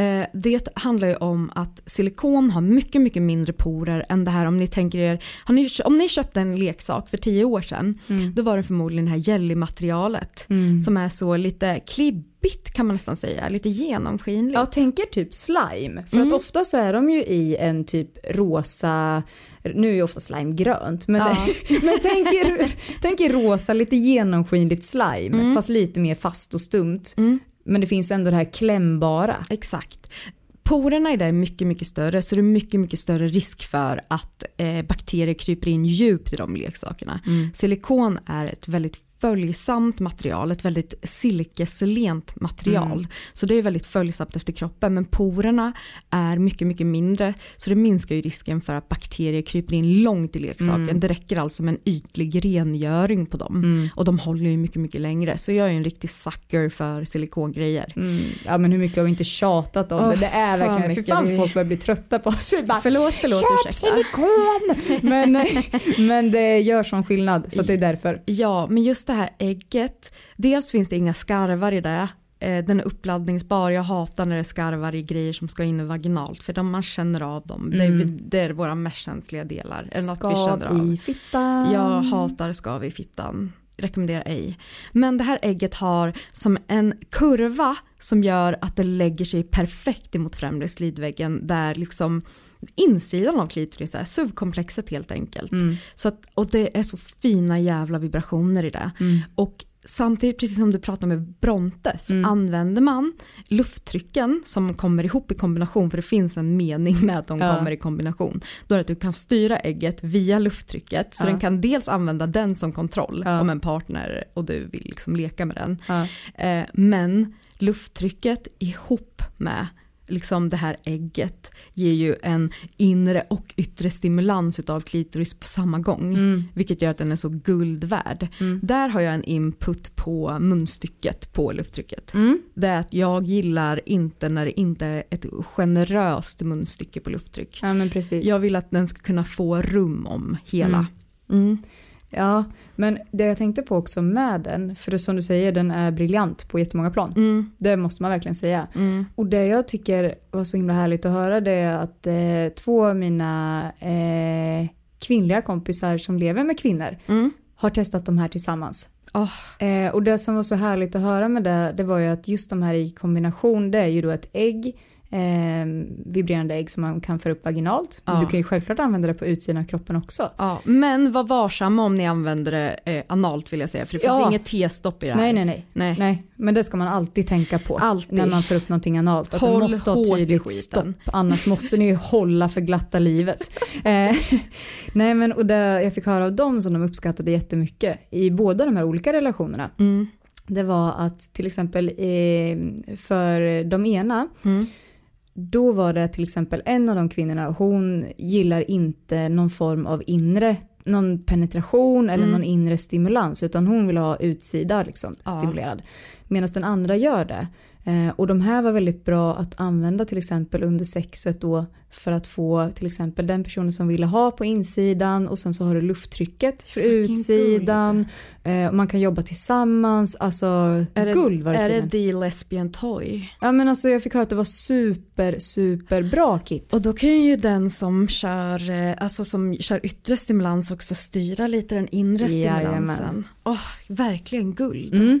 Eh, det handlar ju om att silikon har mycket, mycket mindre porer än det här om ni tänker er. Ni, om ni köpte en leksak för tio år sedan. Då var det förmodligen det här jellymaterialet. Som är så lite klibbigt kan man nästan säga. Lite genomskinligt. Jag tänker typ slime. För att ofta så är de ju i en typ rosa, nu är ju ofta slime grönt, men, Ja. *laughs* men tänk, er, tänk er rosa lite genomskinligt slime fast lite mer fast och stumt. Men det finns ändå det här klämbara. Exakt. Porerna i det är mycket, mycket större så det är mycket, mycket större risk för att eh, bakterier kryper in djupt i de leksakerna. Silikon är ett väldigt följsamt material, ett väldigt silkeslent material. Mm. Så det är väldigt följsamt efter kroppen men porerna är mycket, mycket mindre så det minskar ju risken för att bakterier kryper in långt i leksaken. Mm. Det räcker alltså med en ytlig rengöring på dem Mm. och de håller ju mycket, mycket längre. Så jag är en riktig sucker för silikongrejer. Mm. Ja men hur mycket har vi inte tjatat om Åh, det? Det är för verkligen, för mycket. fan Vi- folk börjar bli trötta på oss. Vi bara, Förlåt, förlåt, Köp ursäkta. silikon! *laughs* men, men det gör sån skillnad så det är därför. Ja, men just det här ägget, dels finns det inga skarvar i det. Eh, Den är uppladdningsbar, jag hatar när det är skarvar i grejer som ska in vaginalt för de, man känner av dem. Det, är, Mm. det är våra mest känsliga delar. Är det något vi Skav känner i fittan. Jag hatar skav i fittan. Rekommenderar ej. Men det här ägget har som en kurva som gör att det lägger sig perfekt emot främre slidväggen där liksom insidan av klitoris är suvkomplexet helt enkelt. Mm. Så att, och det är så fina jävla vibrationer i det. Mm. Och samtidigt, precis som du pratar med Brontes, Mm. använder man lufttrycken som kommer ihop i kombination, för det finns en mening med att de Ja. kommer i kombination, då är det att du kan styra ägget via lufttrycket. Så Ja. den kan dels använda den som kontroll Ja. om en partner och du vill liksom leka med den. Eh, men lufttrycket ihop med liksom det här ägget ger ju en inre och yttre stimulans utav klitoris på samma gång. Mm. Vilket gör att den är så guld värd. Mm. Där har jag en input på munstycket på lufttrycket. Mm. Det är att jag gillar inte när det inte är ett generöst munstycke på lufttryck. Ja men precis. Jag vill att den ska kunna få rum om hela. Ja, men det jag tänkte på också med den, för det som du säger, den är briljant på jättemånga plan. Mm. Det måste man verkligen säga. Mm. Och det jag tycker var så himla härligt att höra det är att eh, två av mina eh, kvinnliga kompisar som lever med kvinnor Mm. har testat de här tillsammans. Åh. Eh, och det som var så härligt att höra med det, det var ju att just de här i kombination, det är ju då ett ägg, eh, vibrerande ägg som man kan föra upp vaginalt. Ja. Du kan ju självklart använda det på utsidan av kroppen också. Ja, men var varsamma om ni använder det eh, analt vill jag säga. För det finns Ja. inget T-stopp i det här. Nej, nej, nej. Nej. Nej, men det ska man alltid tänka på. Alltid. När man får upp någonting analt. Att Håll det måste ha tydligt stopp. Annars måste ni ju hålla för glatta livet. *laughs* eh, *laughs* nej men och det jag fick höra av dem som de uppskattade jättemycket i båda de här olika relationerna. Mm. Det var att till exempel eh, för de ena Mm. Då var det till exempel en av de kvinnorna, hon gillar inte någon form av inre, någon penetration eller Mm. någon inre stimulans utan hon vill ha utsida liksom Ja. stimulerad. Medan den andra gör det. Eh, och de här var väldigt bra att använda till exempel under sexet då för att få till exempel den personen som ville ha på insidan och sen så har du lufttrycket för utsidan. Eh, man kan jobba tillsammans, alltså Är det, guld var det Är det tydligen. the lesbian toy? Ja men alltså jag fick höra att det var super super bra kit. Och då kan ju den som kör, eh, alltså som kör yttre stimulans också styra lite den inre stimulansen. Åh, verkligen guld. Mm.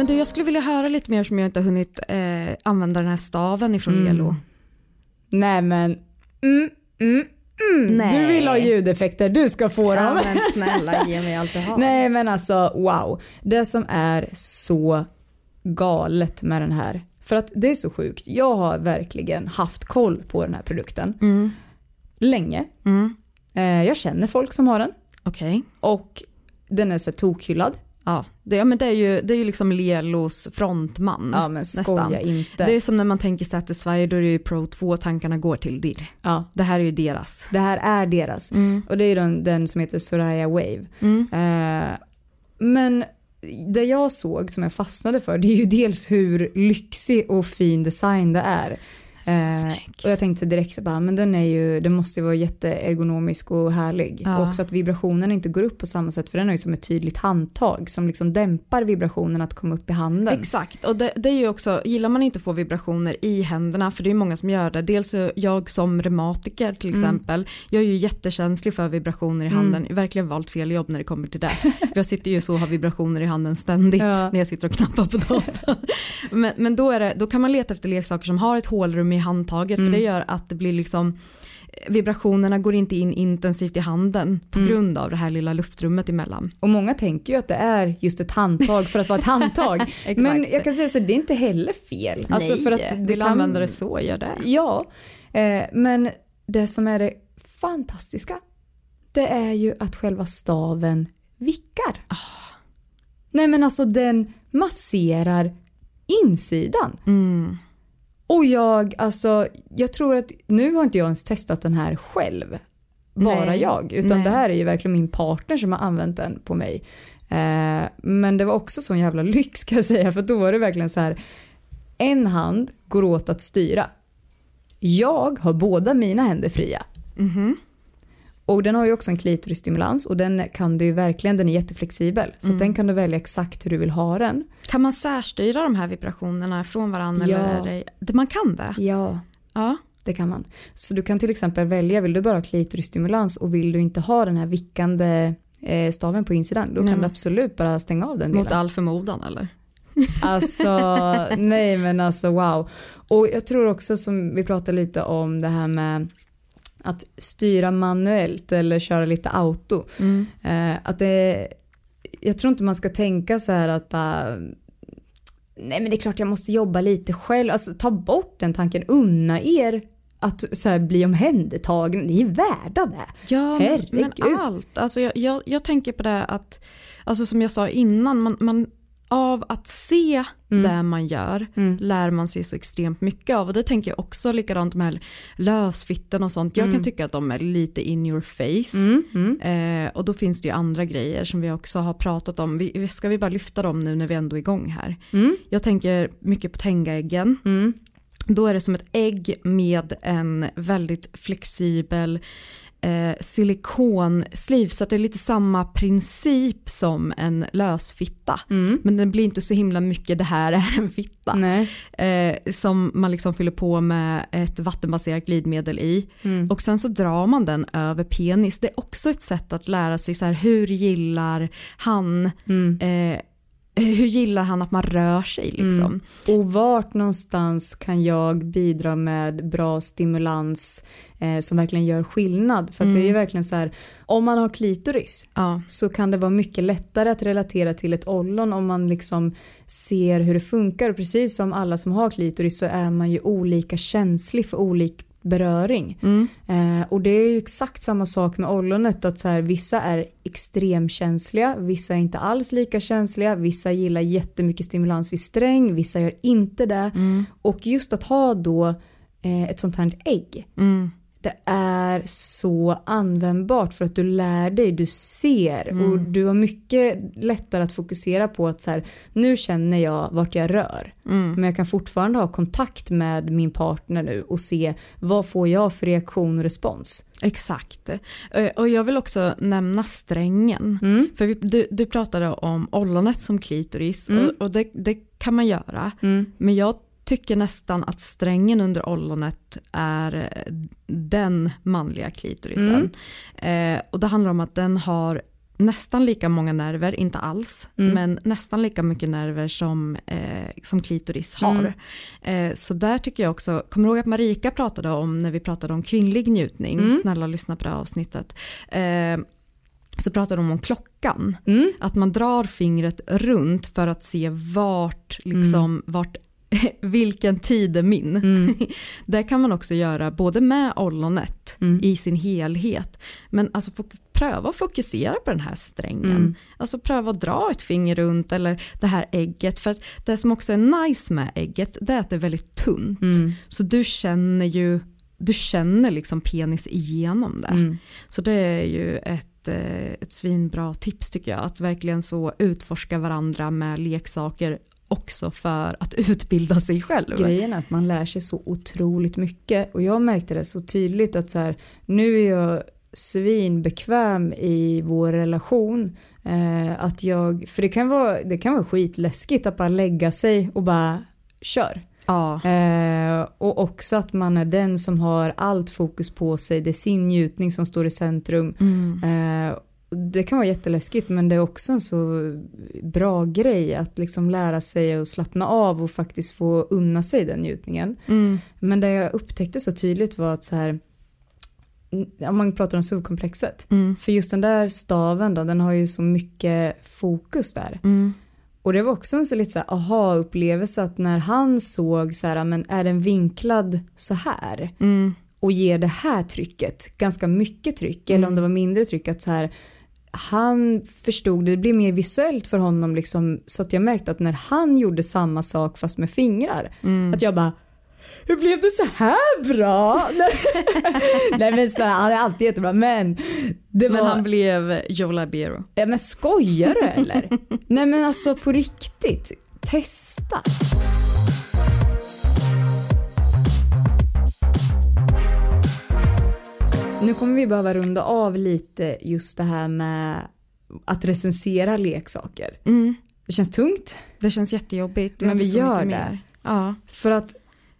Men du, jag skulle vilja höra lite mer som jag inte har hunnit eh, använda den här staven ifrån Mm. Lelo. Nej men, mm, mm, mm. Nej. du vill ha ljudeffekter, du ska få dem. Ja men *laughs* snälla ge mig allt du har. Nej men alltså wow. Det som är så galet med den här, för att det är så sjukt. Jag har verkligen haft koll på den här produkten Mm. länge. Mm. Eh, jag känner folk som har den Okej. och den är så tokhyllad. Ja, det, ja men det är ju, det är ju liksom Lelos frontman. Ja men nästan. inte. Det är som när man tänker Satisfyer då är det ju Pro 2 tankarna går till DIR. ja, Det här är ju deras. det här är deras. Mm. Och det är den, den som heter Soraya Wave. Mm. Eh, men det jag såg som jag fastnade för det är ju dels hur lyxig och fin design det är. Eh, och jag tänkte direkt så bara, men den är ju, den måste ju vara jätteergonomisk och härlig. Ja. Och också att vibrationen inte går upp på samma sätt för den har ju som ett tydligt handtag som liksom dämpar vibrationen att komma upp i handen. Exakt, och det, det är ju också, gillar man inte att få vibrationer i händerna, för det är många som gör det, dels jag som reumatiker till Mm. exempel, jag är ju jättekänslig för vibrationer i Mm. handen, har verkligen valt fel jobb när det kommer till det. jag sitter ju så och har vibrationer i handen ständigt *laughs* Ja. när jag sitter och knappar på datorn. *laughs* men men då, är det, då kan man leta efter leksaker som har ett hålrum i handtaget, Mm. för det gör att det blir liksom Vibrationerna går inte in intensivt i handen på Mm. grund av det här lilla luftrummet emellan. Och många tänker ju att det är just ett handtag för att vara ett handtag. *laughs* Men jag kan säga så det är inte heller fel. Alltså Nej, för att det vill kan... använda det så, gör det. Ja, eh, men det som är det fantastiska det är ju att själva staven vickar. Ah. Nej men alltså den masserar insidan. Mm. Och jag, alltså, jag tror att nu har inte jag ens testat den här själv. Bara Nej, jag. Utan nej. det här är ju verkligen min partner som har använt den på mig. Eh, men det var också sån jävla lyx ska jag säga. För då var det verkligen så här. En hand går åt att styra. Jag har båda mina händer fria. Mhm. Och den har ju också en klitorisstimulans och den kan du ju verkligen, den är jätteflexibel. Så Mm. den kan du välja exakt hur du vill ha den. Kan man särstyra de här vibrationerna från varandra? Ja. Eller det, man kan det? Ja, Ja. det kan man. Så du kan till exempel välja, vill du bara ha klitorisstimulans och vill du inte ha den här vickande eh, staven på insidan, då kan Nej. du absolut bara stänga av den Mot delen. all förmodan eller? Alltså, *laughs* nej men alltså wow. Och jag tror också som vi pratade lite om det här med att styra manuellt eller köra lite auto. Mm. Eh, att det, jag tror inte man ska tänka så här att bara, nej men det är klart jag måste jobba lite själv. Alltså ta bort den tanken, unna er att så här, bli omhändertagen, ni är värda det. Ja, men, Herregud. men allt. Alltså jag, jag, jag tänker på det att, alltså som jag sa innan, man, man, av att se Mm. det man gör Mm. lär man sig så extremt mycket av. Och det tänker jag också likadant med lösfitten och sånt. Jag Mm. kan tycka att de är lite in your face. Mm, mm. Eh, och då finns det ju andra grejer som vi också har pratat om. Vi, ska vi bara lyfta dem nu när vi ändå är igång här? Mm. Jag tänker mycket på Tenga-äggen. Mm. Då är det som ett ägg med en väldigt flexibel eh, silikonsliv så att det är lite samma princip som en lösfitta. Mm. Men den blir inte så himla mycket det här är en fitta. Eh, som man liksom fyller på med ett vattenbaserat glidmedel i. Mm. Och sen så drar man den över penis. Det är också ett sätt att lära sig så här, hur gillar han Mm. eh, hur gillar han att man rör sig liksom? Mm. Och vart någonstans kan jag bidra med bra stimulans eh, som verkligen gör skillnad? För att det är ju verkligen så här, om man har klitoris Ja. så kan det vara mycket lättare att relatera till ett ollon om man liksom ser hur det funkar. Och precis som alla som har klitoris så är man ju olika känslig för olik beröring. Mm. Eh, och det är ju exakt samma sak med ollonet att så här, vissa är extremkänsliga, vissa är inte alls lika känsliga, vissa gillar jättemycket stimulans vid sträng, vissa gör inte det. Mm. Och just att ha då eh, ett sånt här ägg, Mm. Det är så användbart för att du lär dig, du ser och Mm. du har mycket lättare att fokusera på att så här, nu känner jag vart jag rör. Mm. Men jag kan fortfarande ha kontakt med min partner nu och se vad får jag för reaktion och respons. Exakt. Eh, Och jag vill också nämna strängen. Mm. För vi, du, du pratade om ollonet som klitoris Mm. och, och det, det kan man göra. Mm. Men jag tycker nästan att strängen under ollonet är eh, den manliga klitorisen. Eh, och det handlar om att den har nästan lika många nerver, inte alls, Mm. men nästan lika mycket nerver som, eh, som klitoris har. Mm. Eh, så där tycker jag också, kommer ihåg att Marika pratade om när vi pratade om kvinnlig njutning, Mm. snälla lyssna på det här avsnittet. Eh, så pratade de om klockan, Mm. att man drar fingret runt för att se vart, liksom, vart *laughs* vilken tid är min. Mm. *laughs* Det kan man också göra både med ollonet Mm. i sin helhet. Men alltså pröva att fokusera på den här strängen. Mm. Alltså pröva att dra ett finger runt eller det här ägget. För att det som också är nice med ägget det är att det är väldigt tunt. Mm. Så du känner ju du känner liksom penis igenom det. Mm. Så det är ju ett ett, eh, ett svinbra tips tycker jag. Att verkligen så utforska varandra med leksaker också för att *laughs* utbilda sig själv. Grejen är att man lär sig så otroligt mycket och jag märkte det så tydligt att så här, nu är jag svinbekväm i vår relation. Eh, att jag, för det kan, vara, det kan vara skitläskigt att bara lägga sig och bara kör. Ja. Eh, och också att man är den som har allt fokus på sig, det är sin njutning som står i centrum. Mm. Eh, det kan vara jätteläskigt men det är också en så bra grej att liksom lära sig att slappna av och faktiskt få unna sig den njutningen. Mm. Men det jag upptäckte så tydligt var att så här om man pratar om subkomplexet. Mm. För just den där staven då, den har ju så mycket fokus där. Mm. Och det var också en så lite så här aha-upplevelse att när han såg så här, men är den vinklad så här Mm. och ger det här trycket, ganska mycket tryck, eller om det var mindre tryck, att så här, han förstod det, det blev mer visuellt för honom liksom, så att jag märkte att när han gjorde samma sak fast med fingrar, Mm. att jag bara hur blev det så här bra? *laughs* Nej men här, han är alltid jättebra men det var... Men han blev Joe Labero. Ja men skojar du eller? *laughs* Nej men alltså på riktigt, testa. Nu kommer vi behöva runda av lite just det här med att recensera leksaker. Mm. Det känns tungt. Det känns jättejobbigt. Men har vi gör det. mer. Ja. För att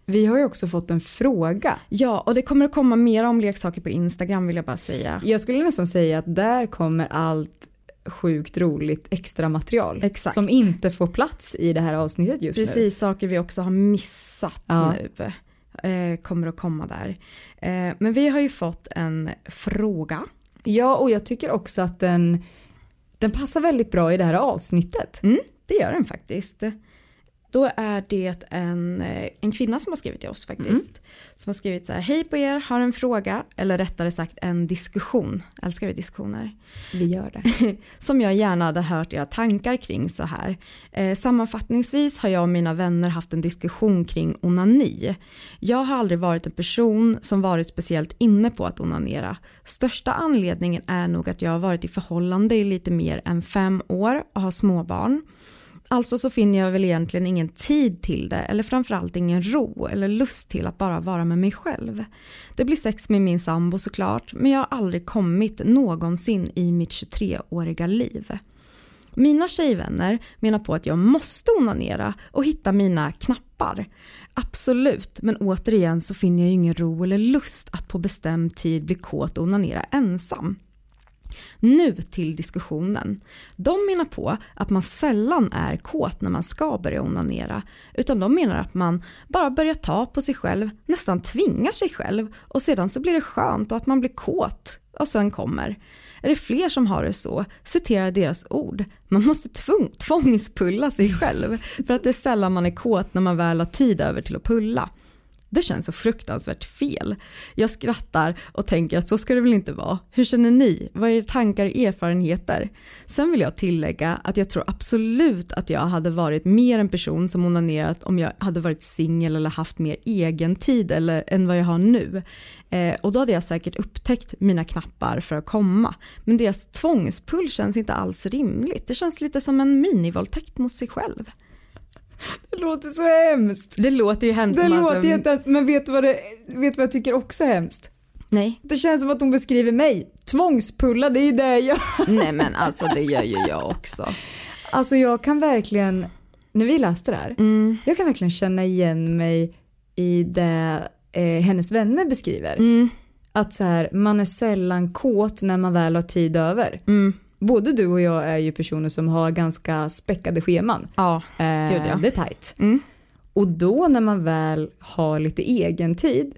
vi har ju också fått en fråga. ja, och det kommer att komma mer om leksaker på Instagram vill jag bara säga. Jag skulle nästan säga att där kommer allt sjukt roligt extra material Exakt. som inte får plats i det här avsnittet just nu. Precis, saker vi också har missat Ja. nu kommer att komma där. Eh, men vi har ju fått en fråga. Ja, och jag tycker också att den, den passar väldigt bra i det här avsnittet. Mm, det gör den faktiskt. Då är det en, eh, en kvinna som har skrivit till oss faktiskt. Som har skrivit så här, hej på er, har en fråga, eller rättare sagt en diskussion. Älskar vi diskussioner. Vi gör det. *laughs* som jag gärna hade hört era tankar kring så här. Eh, sammanfattningsvis har jag och mina vänner haft en diskussion kring onani. Jag har aldrig varit en person som varit speciellt inne på att onanera. Största anledningen är nog att jag har varit i förhållande i lite mer än fem år och har småbarn. Alltså så finner jag väl egentligen ingen tid till det eller framförallt ingen ro eller lust till att bara vara med mig själv. Det blir sex med min sambo såklart men jag har aldrig kommit någonsin i mitt 23-åriga liv. Mina tjejvänner menar på att jag måste onanera och hitta mina knappar. Absolut, men återigen så finner jag ju ingen ro eller lust att på bestämd tid bli kåt och onanera ensam. Nu till diskussionen. De menar på att man sällan är kåt när man ska börja onanera. Utan de menar att man bara börjar ta på sig själv, nästan tvingar sig själv och sedan så blir det skönt och att man blir kåt och sen kommer. Är det fler som har det så, citerar deras ord. Man måste tvång, tvångspulla sig själv för att det är sällan man är kåt när man väl har tid över till att pulla. Det känns så fruktansvärt fel. Jag skrattar och tänker att så ska det väl inte vara. Hur känner ni? Vad är era tankar och erfarenheter? Sen vill jag tillägga att jag tror absolut att jag hade varit mer en person som onanerat om jag hade varit singel eller haft mer egen tid eller, än vad jag har nu. Eh, och då hade jag säkert upptäckt mina knappar för att komma. Men deras tvångspull känns inte alls rimligt. Det känns lite som en minivåldtäkt mot sig själv. Det låter så hemskt. Det låter ju hemskt. Det låter jättehemskt, men vet du, vad det, vet vad jag tycker också är hemskt? Nej. Det känns som att hon beskriver mig. Tvångspulla, det är ju det jag... Nej men alltså det gör ju jag också. Alltså jag kan verkligen, när vi läste det här, Mm. jag kan verkligen känna igen mig i det eh, hennes vänner beskriver. Mm. Att så här, man är sällan kåt när man väl har tid över. Mm. Både du och jag är ju personer som har ganska späckade scheman. Ja, Eh, gud ja. Det är tajt. Mm. Och då när man väl har lite egen tid,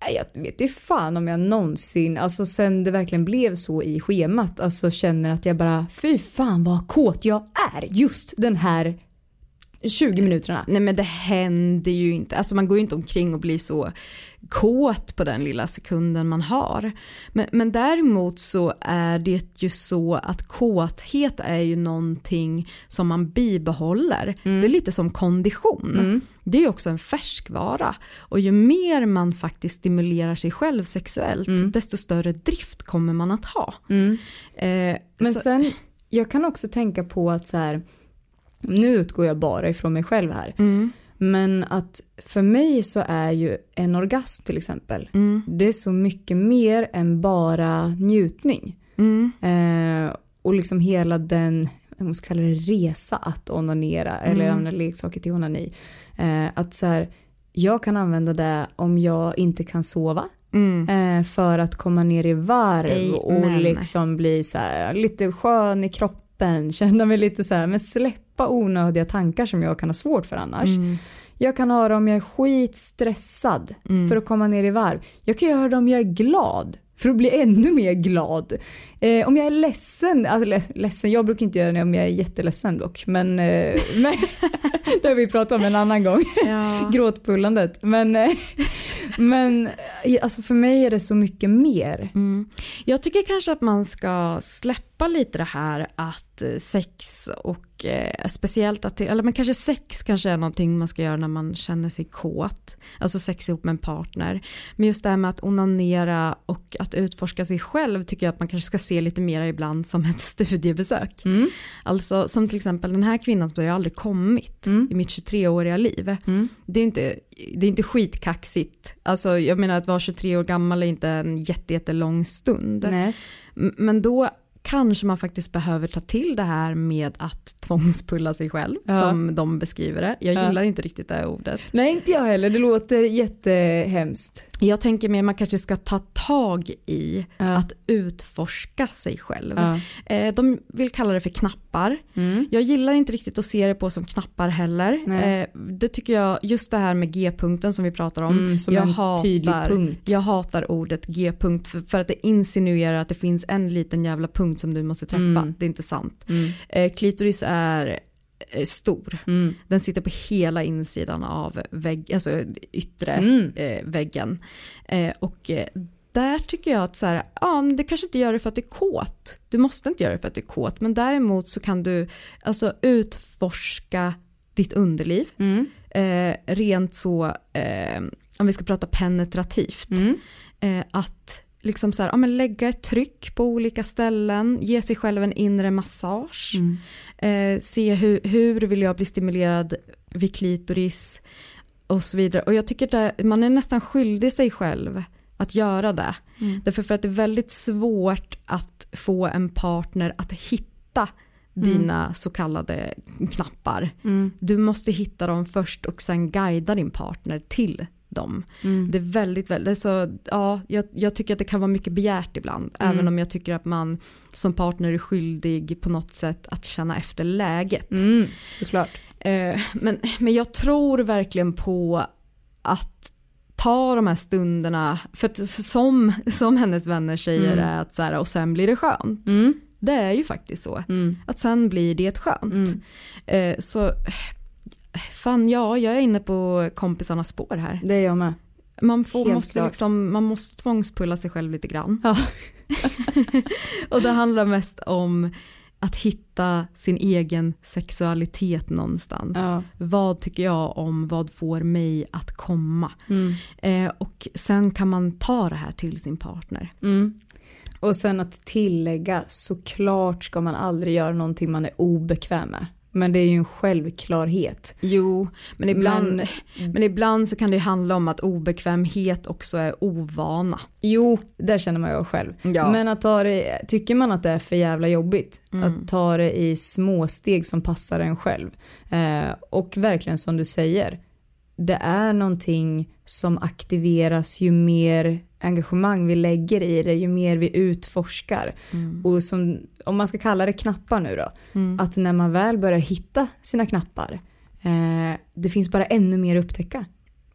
nej, jag vet inte fan om jag någonsin, alltså sen det verkligen blev så i schemat, alltså känner att jag bara, fy fan vad kåt jag är just den här 20 minuterna. Nej men det händer ju inte, alltså man går ju inte omkring och blir så kåt på den lilla sekunden man har. Men, men däremot så är det ju så att kåthet är ju någonting som man bibehåller. Mm. Det är lite som kondition. Det är ju också en färskvara. Och ju mer man faktiskt stimulerar sig själv sexuellt, Mm. desto större drift kommer man att ha. Eh, Men så- sen, jag kan också tänka på att så här, nu utgår jag bara ifrån mig själv här. Mm. Men att för mig så är ju en orgasm till exempel, Mm. det är så mycket mer än bara njutning. Mm. Eh, och liksom hela den, vad ska kalla det, resa att onanera eller Mm. använda leksaker till onani. Eh, att så här, jag kan använda det om jag inte kan sova. Mm. Eh, för att komma ner i varv och Amen. liksom bli så här, lite skön i kroppen, *laughs* känna mig lite så här, men släppa onödiga tankar som jag kan ha svårt för annars. Mm. Jag kan ha det om jag är skitstressad Mm. för att komma ner i varv. Jag kan göra det om jag är glad för att bli ännu mer glad. Eh, om jag är ledsen, eller ledsen, jag brukar inte göra det om jag är jätteledsen dock, men, eh, men *laughs* det har vi pratat om en annan gång. Ja. *laughs* Gråtpullandet. Men, eh, men alltså för mig är det så mycket mer. Mm. Jag tycker kanske att man ska släppa lite det här att eh, sex och eh, speciellt att, eller men kanske sex kanske är någonting man ska göra när man känner sig kåt. Alltså sex ihop med en partner. Men just det här med att onanera och att utforska sig själv tycker jag att man kanske ska se lite mer ibland som ett *laughs* studiebesök. Mm. Alltså som till exempel den här kvinnan som jag aldrig kommit Mm. i mitt 23-åriga liv. Det är inte, det är inte skitkaxigt. Alltså jag menar att vara 23 år gammal är inte en jätte, jättelång stund. Nej. Men då kanske man faktiskt behöver ta till det här med att tvångspulla sig själv Ja. som de beskriver det. Jag Ja. gillar inte riktigt det här ordet. Nej inte jag heller, det låter jättehemskt. Jag tänker mer man kanske ska ta tag i Ja. att utforska sig själv. Ja. Eh, De vill kalla det för knappar. Mm. Jag gillar inte riktigt att se det på som knappar heller. Nej. Eh, Det tycker jag, just det här med G-punkten som vi pratar om. Mm, som jag punkt. Jag hatar ordet G-punkt för, för att det insinuerar att det finns en liten jävla punkt som du måste träffa. Mm. Det är inte sant. Mm. Eh, klitoris är stor. Mm. Den sitter på hela insidan av vägg, alltså yttre Mm. eh, väggen. Eh, och eh, där tycker jag att så här, ja, det kanske inte gör det för att det är kåt. Du måste inte göra det för att det är kåt. Men däremot så kan du alltså utforska ditt underliv. Mm. Eh, rent så, eh, om vi ska prata penetrativt. Mm. Eh, att liksom så här, ja, men lägga ett tryck på olika ställen, ge sig själv en inre massage. Mm. Eh, se hur, hur vill jag bli stimulerad vid klitoris och så vidare. Och jag tycker att man är nästan skyldig sig själv att göra det. Mm. Därför för att det är väldigt svårt att få en partner att hitta dina så kallade knappar. Mm. Du måste hitta dem först och sen guida din partner till dem. Mm. Det är väldigt, väldigt, så ja, jag, jag tycker att det kan vara mycket begärt ibland. Mm. Även om jag tycker att man som partner är skyldig på något sätt att känna efter läget. Mm. Såklart. Eh, men, men jag tror verkligen på att ta de här stunderna, för att som, som hennes vänner säger Mm. är att så här, och sen blir det skönt. Mm. Det är ju faktiskt så. Mm. Att sen blir det skönt. Mm. Eh, så fan ja, jag är inne på kompisarnas spår här. Det är jag med. Man, får, Helt måste klart. liksom, man måste tvångspulla sig själv lite grann. Ja. *laughs* och det handlar mest om att hitta sin egen sexualitet någonstans. Ja. Vad tycker jag om, vad får mig att komma? Mm. Eh, och sen kan man ta det här till sin partner. Mm. Och sen att tillägga, såklart ska man aldrig göra någonting man är obekväm med. Men det är ju en självklarhet. Jo, men ibland, Men- men, ibland så kan det handla om att obekvämhet också är ovana. Jo, där känner man ju själv. Ja. Men att ta det, tycker man att det är för jävla jobbigt, Mm. att ta det i små steg som passar en själv. Eh, och verkligen som du säger, det är någonting som aktiveras ju mer engagemang vi lägger i det, ju mer vi utforskar. Mm. Och som, om man ska kalla det knappar nu då, Mm. att när man väl börjar hitta sina knappar, eh, det finns bara ännu mer att upptäcka.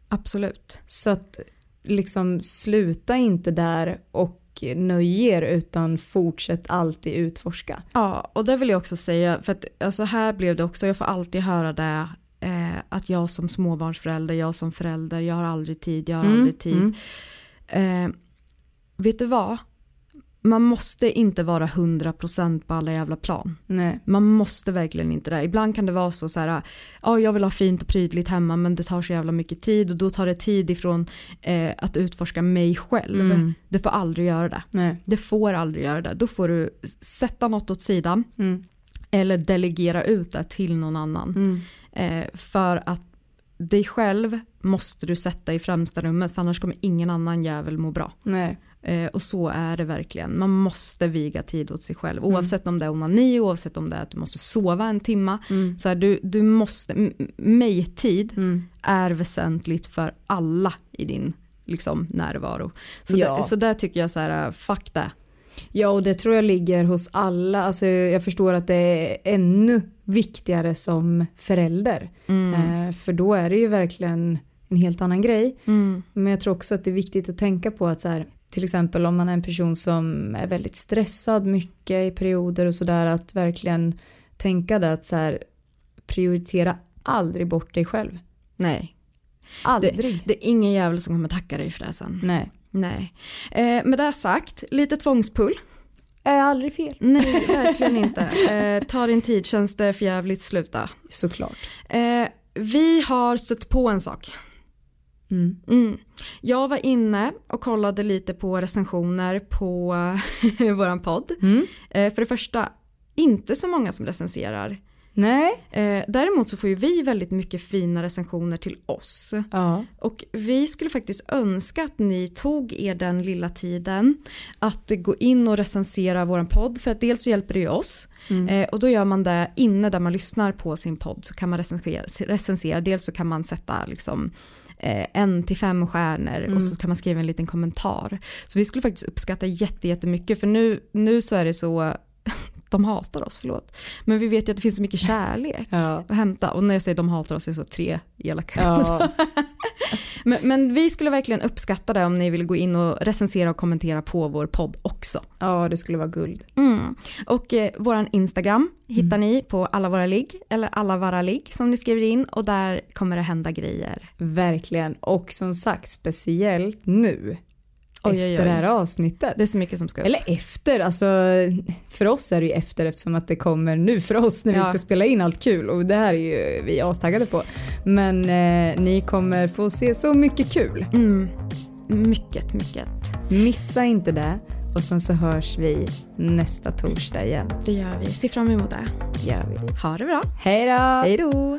Absolut. Så att liksom sluta inte där och nöj er utan fortsätt alltid utforska. Ja, och det vill jag också säga, för att alltså här blev det också, jag får alltid höra det att jag som småbarnsförälder, jag som förälder, jag har aldrig tid, jag har Mm, aldrig tid. Eh, vet du vad? Man måste inte vara 100% på alla jävla plan. Nej. Man måste verkligen inte det. Ibland kan det vara så så här, ja jag vill ha fint och prydligt hemma men det tar så jävla mycket tid och då tar det tid ifrån eh, att utforska mig själv. Mm. Det får aldrig göra det. Nej. Det får aldrig göra det. Då får du sätta något åt sidan Mm. eller delegera ut det till någon annan. Mm. Eh, för att dig själv måste du sätta i främsta rummet för annars kommer ingen annan jävel må bra. Nej. Eh, och så är det verkligen. Man måste viga tid åt sig själv. Oavsett om det är onani, oavsett om det är att du måste sova en timma. Mm. Så här, du, du måste, mig-tid Mm. är väsentligt för alla i din liksom, närvaro. Så, Ja. där, så där tycker jag så här, fuck det. Ja och det tror jag ligger hos alla. Alltså, jag förstår att det är ännu viktigare som förälder. Eh, för då är det ju verkligen en helt annan grej. Mm. Men jag tror också att det är viktigt att tänka på att så här, till exempel om man är en person som är väldigt stressad mycket i perioder och sådär att verkligen tänka det att så här, prioritera aldrig bort dig själv. Nej, Aldrig. det är ingen jävel som kommer tacka dig för det sen. Nej. Nej. Eh, med det sagt, lite tvångspull. Är aldrig fel. Nej, *laughs* verkligen inte. Eh, ta din tid, känns det för jävligt sluta. Såklart. Eh, vi har stött på en sak. Mm. Mm. Jag var inne och kollade lite på recensioner på *laughs* våran podd. Mm. Eh, för det första, inte så många som recenserar. Nej. Eh, däremot så får ju vi väldigt mycket fina recensioner till oss. Ja. Och vi skulle faktiskt önska att ni tog er den lilla tiden att gå in och recensera våran podd. För att dels så hjälper det ju oss. Eh, och då gör man det inne där man lyssnar på sin podd så kan man recensera. recensera. Dels så kan man sätta liksom eh, en till fem stjärnor och så kan man skriva en liten kommentar. Så vi skulle faktiskt uppskatta jätte, jättemycket för nu, nu så är det så de hatar oss, förlåt. Men vi vet ju att det finns så mycket *laughs* kärlek Ja. att hämta. Och när jag säger de hatar oss är det så tre elaka Ja. *laughs* men, men vi skulle verkligen uppskatta det om ni vill gå in och recensera och kommentera på vår podd också. ja, det skulle vara guld. Mm. Och eh, våran Instagram hittar ni på alla våra ligg eller alla våra ligg som ni skriver in och där kommer det hända grejer. Verkligen. Och som sagt, speciellt nu. Oj, oj, efter oj. det här avsnittet. Det är så mycket som ska upp. Eller efter, alltså för oss är det ju efter eftersom att det kommer nu för oss när vi Ja. ska spela in allt kul och det här är ju vi astaggade på. Men eh, ni kommer få se så mycket kul. Mm. Mycket, mycket. Missa inte det och sen så hörs vi nästa torsdag igen. Det gör vi. Se fram emot det. Gör vi. Ha det bra. Hej då! Hej då!